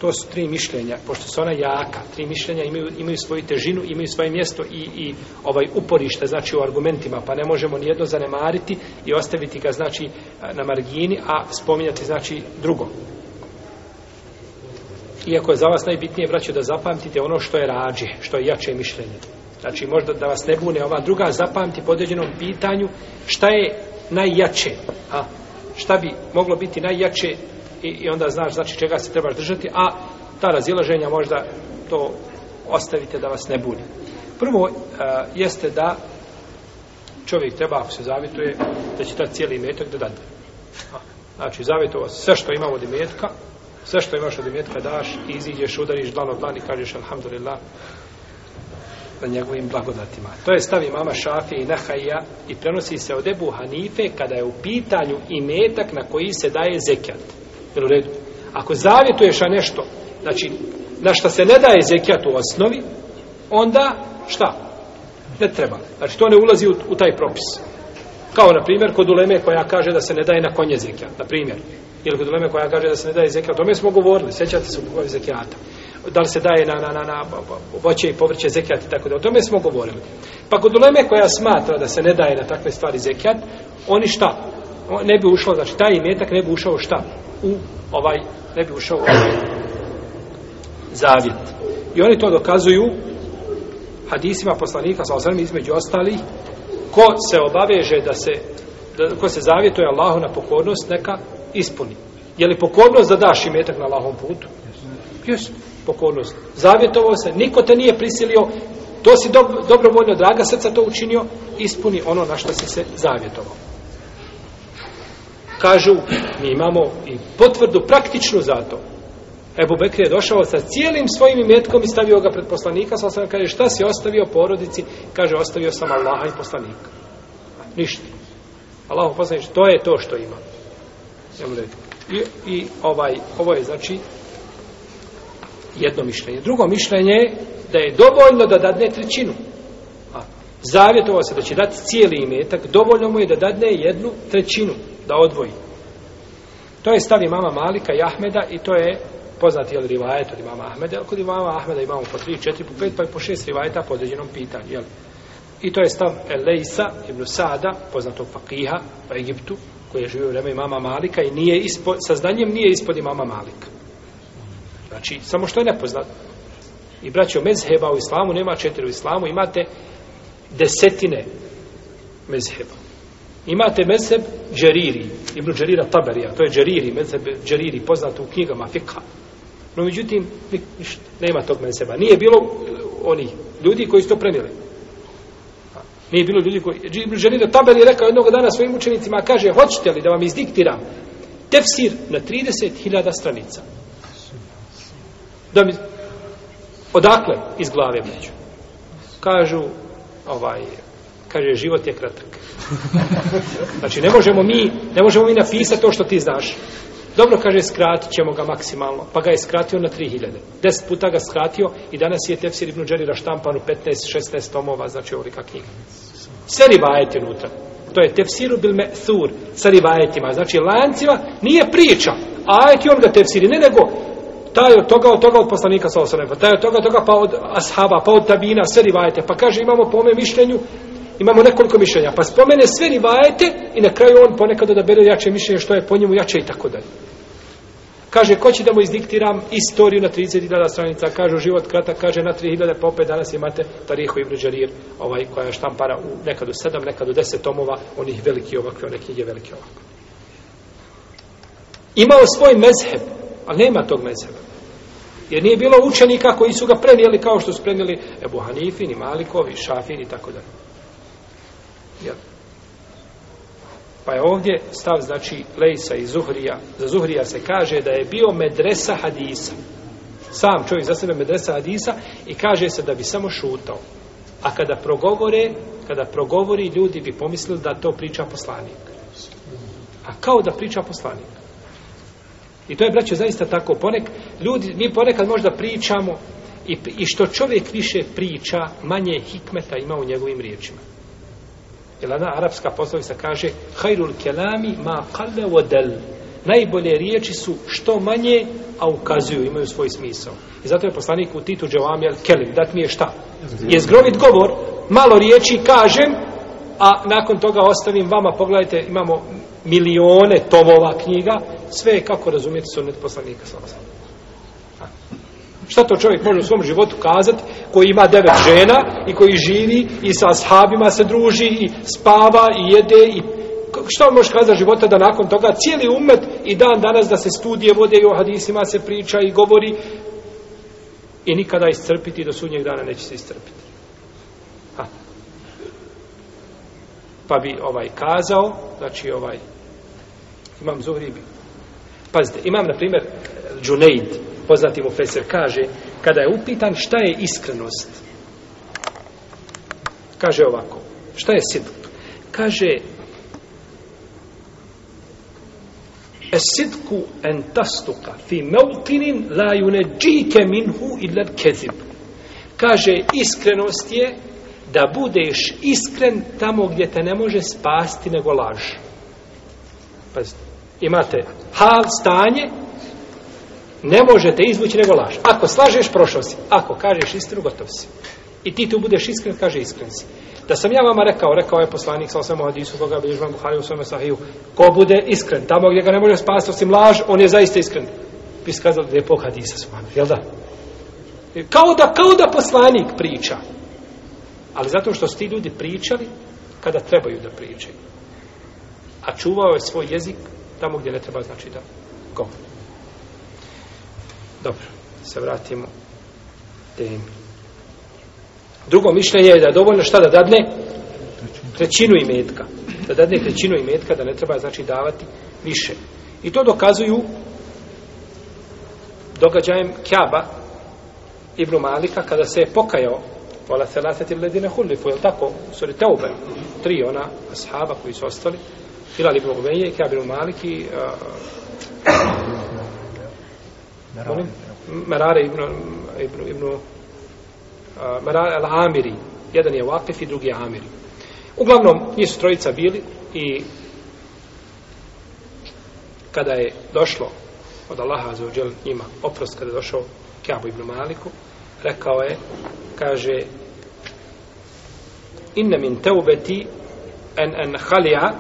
To su tri mišljenja, pošto su ona jaka, tri mišljenja imaju, imaju svoju težinu, imaju svoje mjesto i, i ovaj uporište, znači u argumentima, pa ne možemo nijedno zanemariti i ostaviti ga, znači, na margini, a spominjati, znači, drugo. Iako je za vas najbitnije, braće, da zapamtite ono što je rađe, što je jače mišljenje. Znači, možda da vas ne bune ova druga, zapamti po određenom pitanju šta je najjače, a šta bi moglo biti najjače i, i onda znaš znači čega se trebaš držati, a ta razilaženja možda to ostavite da vas ne buni. Prvo e, jeste da čovjek treba, ako se zavituje, da će ta cijeli metak da dadne. Znači, zavituo sve što imamo od imetka, sve što imaš od imetka daš i iziđeš, udariš dlan od dlan i kažeš alhamdulillah na njegovim blagodatima. To je stavi mama Šafije i Nahaija i prenosi se od Ebu Hanife kada je u pitanju imetak na koji se daje zekijat. Jel u redu? Ako zavjetuješ nešto, znači, na šta se ne daje zekijat u osnovi, onda šta? Ne treba. Znači, to ne ulazi u, u taj propis. Kao, na primjer, kod uleme koja kaže da se ne daje na konje zekijat, na primjer. Ili kod uleme koja kaže da se ne daje zekijat, o tome smo govorili, sjećate se u kojoj zekijata. Da li se daje na, na, na, na voće i povrće zekijat i tako da, o tome smo govorili. Pa kod uleme koja smatra da se ne daje na takve stvari zekijat, oni šta? ne bi ušao, znači taj imetak ne bi ušao šta? U ovaj, ne bi ušao u ovaj zavjet. I oni to dokazuju hadisima poslanika, sa osrem, između ostali, ko se obaveže da se, da, ko se zavjetuje Allahu na pokornost, neka ispuni. Je li pokornost da daš imetak na Allahom putu? Jesu. Yes. Pokornost. Zavjetovao se, niko te nije prisilio, to si dob, dobrovoljno, draga srca to učinio, ispuni ono na što si se zavjetovao kažu, mi imamo i potvrdu praktičnu za to. Ebu Bekri je došao sa cijelim svojim imetkom i stavio ga pred poslanika, sa osnovan kaže, šta si ostavio porodici? Kaže, ostavio sam Allaha i poslanika. Ništa. Allahu poslanik, to je to što ima. I, i ovaj, ovo je, znači, jedno mišljenje. Drugo mišljenje je da je dovoljno da dadne trećinu. A, zavjetovao se da će dati cijeli imetak, dovoljno mu je da dadne jednu trećinu da odvoji. To je stavi mama Malika i Ahmeda i to je poznati jel, rivajet od imama Ahmeda. Jel, kod imama Ahmeda imamo po tri, četiri, po pet, pa i po šest rivajeta po određenom pitanju. Jel. I to je stav Elejsa ibn Sada, poznatog fakiha u Egiptu, koji je živio u vreme imama Malika i nije ispod, sa znanjem nije ispod imama Malika. Znači, samo što je nepoznat. I braćo, mezheba u islamu, nema četiri u islamu, imate desetine mezheba. Imate mezheb Džeriri, Ibn Džerira Taberija, to je Džeriri, mezheb Džeriri, poznat u knjigama Fikha. No, međutim, ništa, nema tog mezheba. Nije bilo eh, oni ljudi koji su to prenili. Nije bilo ljudi koji... Ibn Džerira Taberi je rekao jednog dana svojim učenicima, kaže, hoćete li da vam izdiktiram tefsir na 30.000 stranica? Da mi... Odakle? Iz glave među. Kažu, ovaj, kaže život je kratak. Znači ne možemo mi, ne možemo mi napisati to što ti znaš. Dobro kaže skratit ćemo ga maksimalno, pa ga je skratio na 3000. Deset puta ga skratio i danas je Tefsir ibn Đerira štampan u 15-16 tomova, znači ovolika knjiga. Sve rivajete unutra. To je Tefsiru bil me thur sa rivajetima, znači lancima nije priča. A ajeti on ga Tefsiri, ne nego taj od toga, od toga od poslanika sa osanem, pa taj od toga, od toga pa od ashaba, pa od tabina, sve rivajete. Pa kaže imamo po ome mišljenju imamo nekoliko mišljenja, pa spomene sve rivajete i na kraju on ponekad odabere jače mišljenje što je po njemu jače i tako dalje. Kaže, ko će da mu izdiktiram istoriju na 30.000 stranica, kaže, život krata, kaže, na 3.000, pa danas imate Tarihu Ibn Đarir, ovaj, koja je štampara u nekad u 7, nekad u 10 tomova, onih veliki ovakve, one knjige veliki ovakve. Imao svoj mezheb, ali nema tog mezheba. Jer nije bilo učenika koji su ga prenijeli kao što su prenijeli Ebu Hanifin i Malikovi, Šafin i tako dalje. Jel? Pa je ovdje stav, znači, Lejsa i Zuhrija. Za Zuhrija se kaže da je bio medresa hadisa. Sam čovjek za sebe medresa hadisa i kaže se da bi samo šutao. A kada progovore, kada progovori, ljudi bi pomislili da to priča poslanik. A kao da priča poslanik. I to je, braćo, zaista tako. Ponek, ljudi, mi ponekad možda pričamo i, i što čovjek više priča, manje hikmeta ima u njegovim riječima. Jer ona arapska poslovica kaže Hajrul kelami ma kalle vodel Najbolje riječi su što manje, a ukazuju, imaju svoj smisao. I zato je poslanik u titu Džavami Al-Kelim, dat mi je šta? Je zgrovit govor, malo riječi kažem, a nakon toga ostavim vama, pogledajte, imamo milione tomova knjiga, sve je kako razumijete sunet poslanika. Sada. Šta to čovjek može u svom životu kazati koji ima devet žena i koji živi i sa ashabima se druži i spava i jede i šta on može kazati života da nakon toga cijeli umet i dan danas da se studije vode i o hadisima se priča i govori i nikada iscrpiti do sudnjeg dana neće se iscrpiti. Ha. Pa bi ovaj kazao, znači ovaj imam zuhribi. Pazite, imam na primjer Džunejd, poznati mu Feser, kaže, kada je upitan šta je iskrenost, kaže ovako, šta je sidk? Kaže, es sidku en tastuka fi meutinin la june džike minhu ila kezib. Kaže, iskrenost je da budeš iskren tamo gdje te ne može spasti nego laž. Pazite, imate hal, stanje, ne možete izvući nego laž. Ako slažeš, prošao si. Ako kažeš istinu, gotov si. I ti tu budeš iskren, kaže iskren si. Da sam ja vama rekao, rekao je poslanik sa osvema Hadisu, koga je bilježba Buhari u svome sahiju, ko bude iskren, tamo gdje ga ne može spasiti, osim laž, on je zaista iskren. Bi skazali da je pog Hadisa su vama, jel da? Kao da, kao da poslanik priča. Ali zato što su ti ljudi pričali, kada trebaju da pričaju. A čuvao je svoj jezik tamo gdje ne treba znači da govori. Dobro, se vratimo temi. Drugo mišljenje je da je dovoljno šta da dadne? Trećinu i metka. Da dadne trećinu i metka, da ne treba znači davati više. I to dokazuju događajem Kjaba Ibn Malika kada se je pokajao Vala thelathati ledine hulifu, je tako? Suri Teube, tri ona ashaba koji su ostali, Filal Ibn Ubenje, Kjab Ibn Malik i uh, Merare ibn ibn ibn uh, Merare al-Amiri, jedan je Waqif i drugi je Amiri. Uglavnom, njih su trojica bili i kada je došlo od Allaha za uđel njima oprost, kada je došao Kjabu ibn Maliku, rekao je, kaže, inne min teubeti en en halija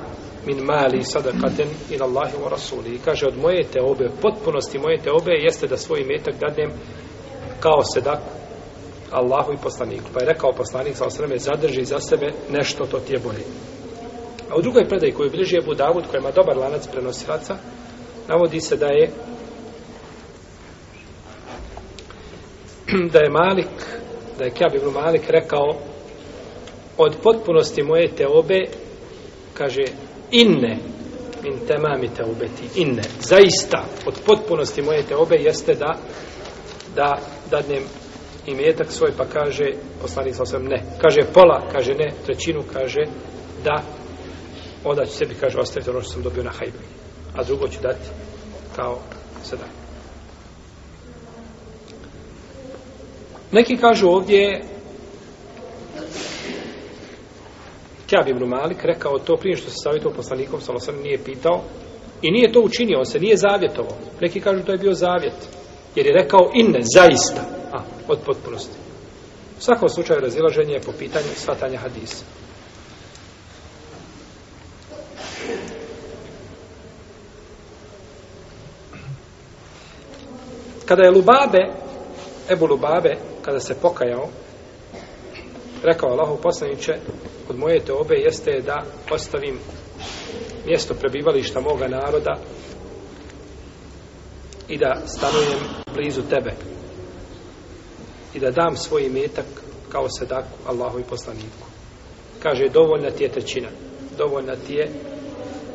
min mali sadakaten in Allahi wa rasuli. I kaže, od moje teobe, potpunosti moje teobe, jeste da svoj metak dadem kao sedak Allahu i poslaniku. Pa je rekao poslanik sa osreme, zadrži za sebe nešto, to ti je bolje. A u drugoj predaji koju bliži je Budavud, koja ima dobar lanac prenosilaca, navodi se da je [CLEARS THROAT] da je Malik, da je Kjab Malik rekao od potpunosti moje teobe kaže inne min temami teubeti inne zaista od potpunosti moje teube jeste da da dadnem imetak svoj pa kaže poslanik sa osam ne kaže pola, kaže ne, trećinu kaže da onda ću sebi kaže ostaviti ono što sam dobio na hajbu a drugo ću dati kao sada neki kažu ovdje Kjab ibn Malik rekao to prije što se savjetovao poslanikom, samo sam nije pitao i nije to učinio, on se nije zavjetovao. Neki kažu to je bio zavjet. Jer je rekao inne, zaista. A, od potpunosti. U svakom slučaju razilaženje je po pitanju svatanja hadisa. Kada je Lubabe, Ebu Lubabe, kada se pokajao, rekao Allahu poslaniče od moje te obe jeste da ostavim mjesto prebivališta moga naroda i da stanujem blizu tebe i da dam svoj imetak kao sadaku Allahu i poslaniku kaže dovoljna ti je trećina dovoljna ti je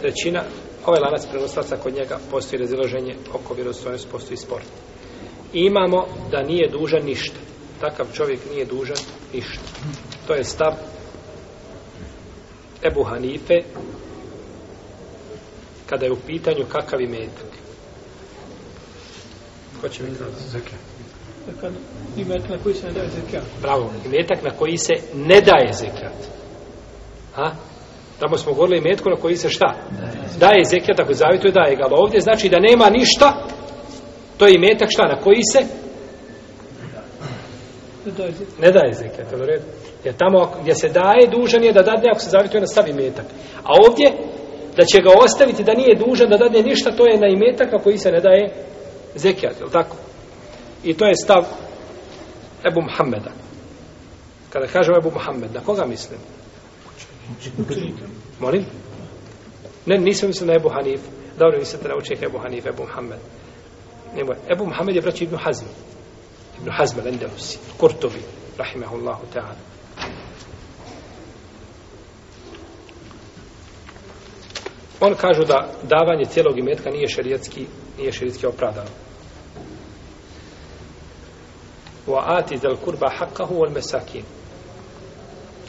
trećina ovaj lanac prenoslaca kod njega postoji razilaženje oko vjerozstvojnosti postoji sport I imamo da nije dužan ništa takav čovjek nije dužan ništa. To je stav Ebu Hanife kada je u pitanju kakav je metak. Ko će mi znati? Imetak na koji se ne daje zekijat. Bravo, imetak na koji se ne daje zekijat. Ha? Tamo smo govorili imetku na koji se šta? Daje zekijat, ako zavituje daje ga. Ali ovdje znači da nema ništa, to je imetak šta? Na koji se? Daje Ne daje zekijat, je li red? Jer tamo gdje se daje, dužan je da dadne ako se zavituje na sav imetak. A ovdje, da će ga ostaviti da nije dužan da dadne ništa, to je na imetak ako i se ne daje zekijat, je li tako? I to je stav Ebu Muhammeda. Kada kažem Ebu Muhammed, na koga mislim? Molim? Ne, nisam mislim na Ebu Hanif. Dobro, vi ste te naučili Ebu Hanif, Ebu Muhammed. Ebu Muhammed je braći Ibnu Hazmi. Ibn Hazm al-Andalusi, Kurtobi, rahimahullahu ta'ala. On kažu da davanje cijelog imetka nije šerijetski, nije šerijetski opravdano. Wa ati zal kurba haqqahu wal masakin.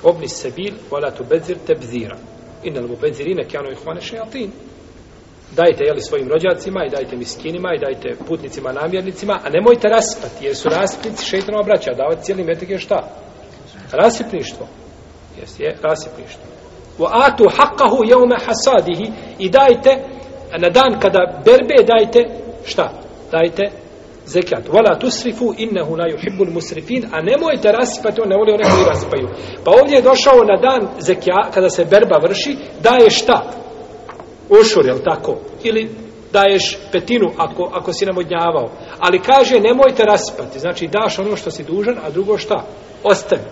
Obni sebil, wala tubedzir tebzira. Inna lbubedzirine kjano ihvane šajatini dajte jeli svojim rođacima i dajte miskinima i dajte putnicima namjernicima, a nemojte raspati, jer su rasipnici šeitanova braća, a davati cijeli metak je šta? Rasipništvo. Jeste, je rasipništvo. Wa atu haqqahu yawma hasadihi i dajte na dan kada berbe dajte šta? Dajte zekat. Wala tusrifu innahu la yuhibbul musrifin, a nemojte rasipati, on ne voli one koji raspaju. Pa ovdje je došao na dan zekat kada se berba vrši, daje šta? ošor, jel tako? Ili daješ petinu ako, ako si namodnjavao. Ali kaže, nemojte raspati. Znači, daš ono što si dužan, a drugo šta? Ostavi.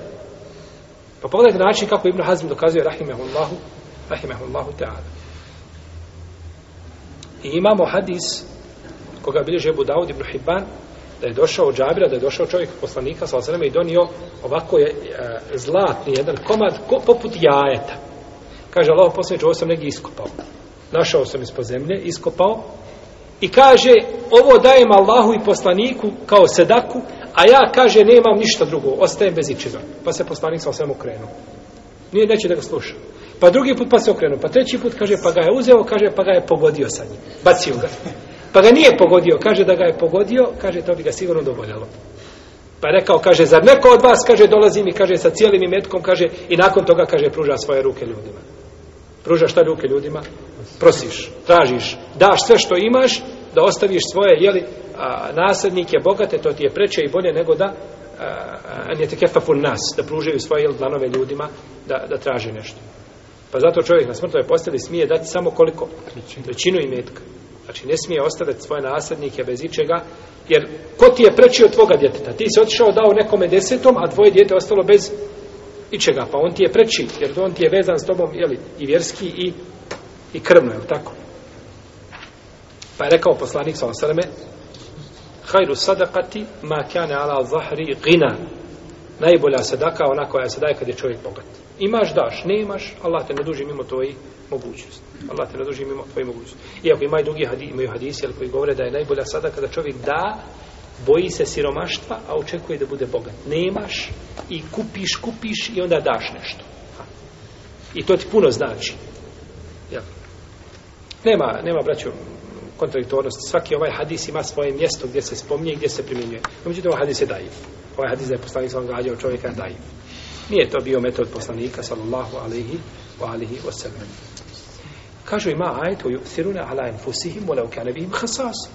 Pa pogledajte način kako Ibn Hazm dokazuje Rahimehullahu, Rahimehullahu Teala. I imamo hadis koga bilježe Ebu Dawud ibn Hibban da je došao od Džabira, da je došao čovjek poslanika sa osaneme i donio ovako je e, zlatni jedan komad ko, poput jajeta. Kaže Allah poslanič, ovo sam negdje iskopao našao sam ispod zemlje, iskopao, i kaže, ovo dajem Allahu i poslaniku kao sedaku, a ja, kaže, nemam ništa drugo, ostajem bez ičega. Pa se poslanik sa svemu krenuo. Nije, neće da ga sluša. Pa drugi put pa se okrenuo. Pa treći put, kaže, pa ga je uzeo, kaže, pa ga je pogodio sa njim. Bacio ga. Pa ga nije pogodio, kaže, da ga je pogodio, kaže, to bi ga sigurno dovoljalo. Pa je rekao, kaže, zar neko od vas, kaže, dolazi mi, kaže, sa cijelim imetkom, kaže, i nakon toga, kaže, pruža svoje ruke ljudima. Pružaš ta ruke ljudima, prosiš, tražiš, daš sve što imaš, da ostaviš svoje, jeli, a, nasljednike, bogate, to ti je preće i bolje nego da nije te kefafun nas, da pružaju svoje jeli, dlanove ljudima, da, da traže nešto. Pa zato čovjek na smrtove postavi smije dati samo koliko? Trećinu i metka. Znači, ne smije ostaviti svoje nasljednike bez ičega, jer ko ti je prečio tvoga djeteta? Ti si otišao dao nekome desetom, a tvoje djete ostalo bez ničega, pa on ti je preči, jer on ti je vezan s tobom, jeli, i vjerski, i, i krvno, je tako? Pa je rekao poslanik sa osreme, hajru sadakati ma kjane ala zahri gina, najbolja sadaka, ona koja se daje kad je čovjek bogat. Imaš, daš, ne imaš, Allah te ne duži mimo tvoji mogućnosti. Allah te ne duži mimo tvoji mogućnosti. Iako ima i drugi hadisi, imaju hadisi, koji govore da je najbolja sadaka da čovjek da boji se siromaštva, a očekuje da bude bogat. Nemaš i kupiš, kupiš i onda daš nešto. Ha. I to ti puno znači. Ja. Nema, nema, braću, kontradiktornost. Svaki ovaj hadis ima svoje mjesto gdje se spominje i gdje se primjenjuje. No, međutim, ovaj hadis je dajiv. Ovaj hadis da je poslanik sa ono čovjeka dajiv. Nije to bio metod poslanika, sallallahu alaihi wa alaihi wa sallam. Kažu ima ajto, yuksiruna ala enfusihim, volau kanevihim, hasasim.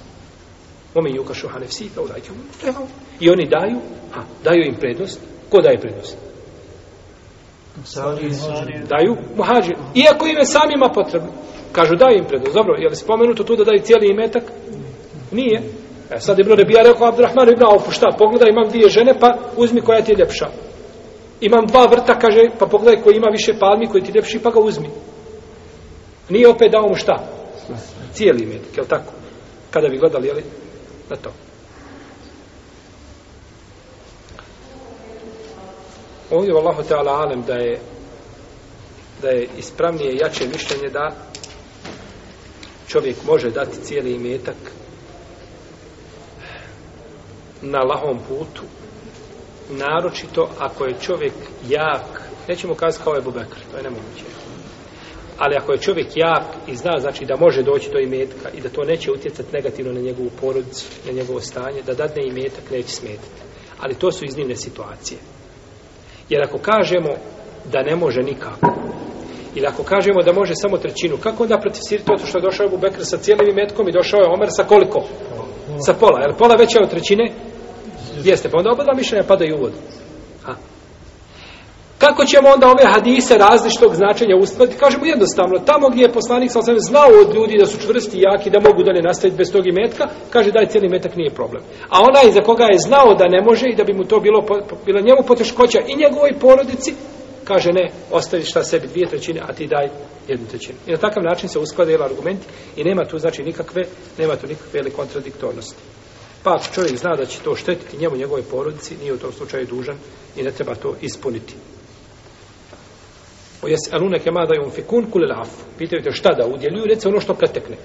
Ome juka šuha nefsi, pa ulajke mu. I oni daju, ha, daju im prednost. Ko daje prednost? Daju muhađir. Iako im je samima potrebno. Kažu, daju im prednost. Dobro, je li spomenuto tu da daju cijeli imetak? Nije. E, sad Ibn Rebija rekao, Abdurrahman Ibn Aufu, šta, pogledaj, imam dvije žene, pa uzmi koja ti je ljepša. Imam dva vrta, kaže, pa pogledaj koji ima više palmi, koji ti je ljepši, pa ga uzmi. Nije opet dao mu šta? Cijeli imetak, je li tako? Kada bi gledali, je li, na to. Ovdje je Allah Teala Alem da je da je ispravnije i jače mišljenje da čovjek može dati cijeli imetak na lahom putu naročito ako je čovjek jak nećemo kazati kao je Bubekr to je nemoguće ali ako je čovjek jak i zna znači da može doći do imetka i da to neće utjecati negativno na njegovu porodicu, na njegovo stanje, da dadne imetak neće smetiti. Ali to su iznimne situacije. Jer ako kažemo da ne može nikako, ili ako kažemo da može samo trećinu, kako onda protiv sirte to što je došao Abu Bekr sa cijelim imetkom i došao je Omer sa koliko? Sa pola. Jer pola veća od trećine? Jeste, pa onda oba dva mišljenja padaju u vodu. Kako ćemo onda ove hadise različitog značenja uspraviti? Kažemo jednostavno, tamo gdje je poslanik sa osam znao od ljudi da su čvrsti i jaki, da mogu da ne nastaviti bez tog imetka, kaže da je cijeli metak nije problem. A onaj za koga je znao da ne može i da bi mu to bilo, bilo njemu poteškoća i njegovoj porodici, kaže ne, ostavi šta sebi dvije trećine, a ti daj jednu trećinu. I na takav način se uskladaju argumenti i nema tu znači nikakve, nema tu nikakve ili kontradiktornosti. Pa čovjek zna da će to štetiti njemu, njegovoj porodici, nije u tom slučaju dužan i ne treba to ispuniti. ويسألونك ماذا ينفقون كل العف pitaju te šta da udjeljuju reci ono što pretekne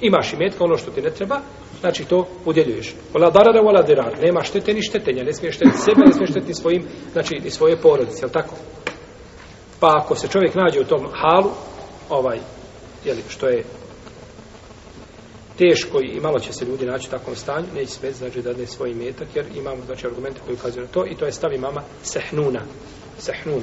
imaš i metka ono što ti ne treba znači to udjeljuješ wala darara wala dirar nema štete ni štetenja ne smiješ štetiti sebe ne smiješ štetiti svojim znači i svoje porodice je tako pa ako se čovjek nađe u tom halu ovaj je što je teško i malo će se ljudi naći u takvom stanju, neće sve znači da ne svoj metak, jer imamo znači argumente koji ukazuju na to i to je stavi mama Sehnuna. Sehnuna.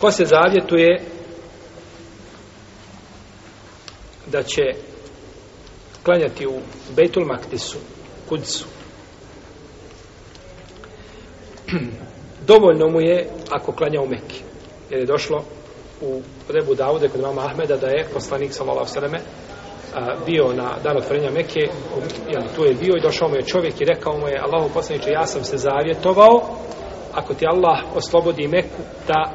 ko se zavjetuje da će klanjati u Bejtul Maktisu, Kudisu. [CLEARS THROAT] Dovoljno mu je ako klanja u Mekke. Jer je došlo u Rebu Davude kod mama Ahmeda da je poslanik Salolav Sreme bio na dan otvorenja Mekke. Jel, tu je bio i došao mu je čovjek i rekao mu je Allahu poslaniče ja sam se zavjetovao ako ti Allah oslobodi Meku da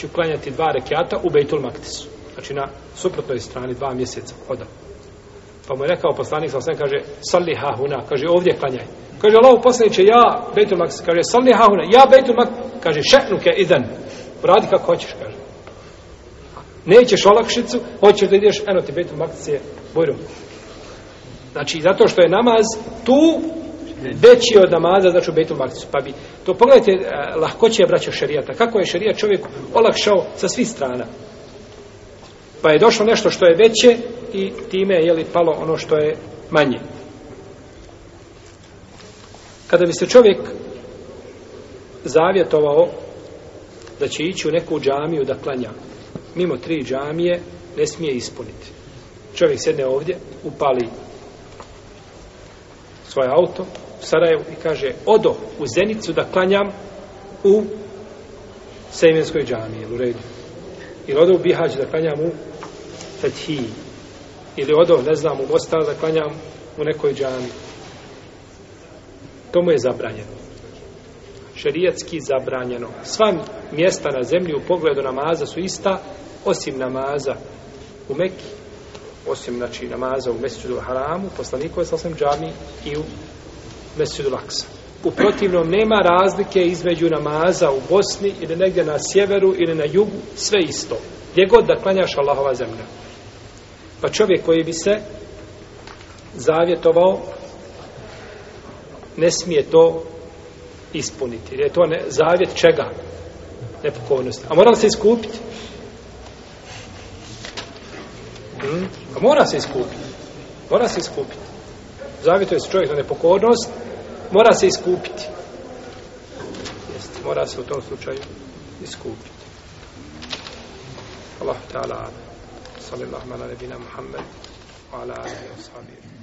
ću klanjati dva rekiata u Bejtul Maktisu. Znači na suprotnoj strani dva mjeseca hoda. Pa mu je rekao poslanik, sam sam kaže, salli hauna, kaže, ovdje klanjaj. Kaže, Allah poslaniće, ja, Bejtul Maktisu, kaže, salli hauna, ja, Bejtul Maktisu, kaže, šeknuke idan, radi kako hoćeš, kaže. Nećeš olakšicu, hoćeš da ideš, eno ti Bejtul Maktisu je bojrom. Znači, zato što je namaz tu, veći od namaza, znači u Bejtul Maktisu. Pa bi, to pogledajte, eh, lahko će braća šarijata. Kako je šarijat čovjek olakšao sa svih strana? Pa je došlo nešto što je veće i time je li palo ono što je manje. Kada bi se čovjek zavjetovao da će ići u neku džamiju da klanja, mimo tri džamije ne smije ispuniti. Čovjek sedne ovdje, upali svoje auto, Sarajevu i kaže odo u Zenicu da klanjam u Sejmenskoj džami, u redu. Ili odo u Bihađu da klanjam u Fethiji. Ili odo, ne znam, u Mostar da klanjam u nekoj džami. To mu je zabranjeno. Šerijetski zabranjeno. Sva mjesta na zemlji u pogledu namaza su ista, osim namaza u Mekiji, osim znači, namaza u Mesiću do Haramu, poslanikove sasvim džami i u Mesidu Laksa. U protivnom nema razlike između namaza u Bosni ili negdje na sjeveru ili na jugu, sve isto. Gdje god da klanjaš Allahova zemlja. Pa čovjek koji bi se zavjetovao ne smije to ispuniti. Jer je to ne, zavjet čega? Nepokovnosti. A mora se iskupiti? Hmm? A mora se iskupiti. Mora se iskupiti zavjetuje se čovjek na nepokornost, mora se iskupiti. Jest, mora se u tom slučaju iskupiti. Allah ta'ala, salim lahmana nebina Muhammed, ala alihi wa sahbihi.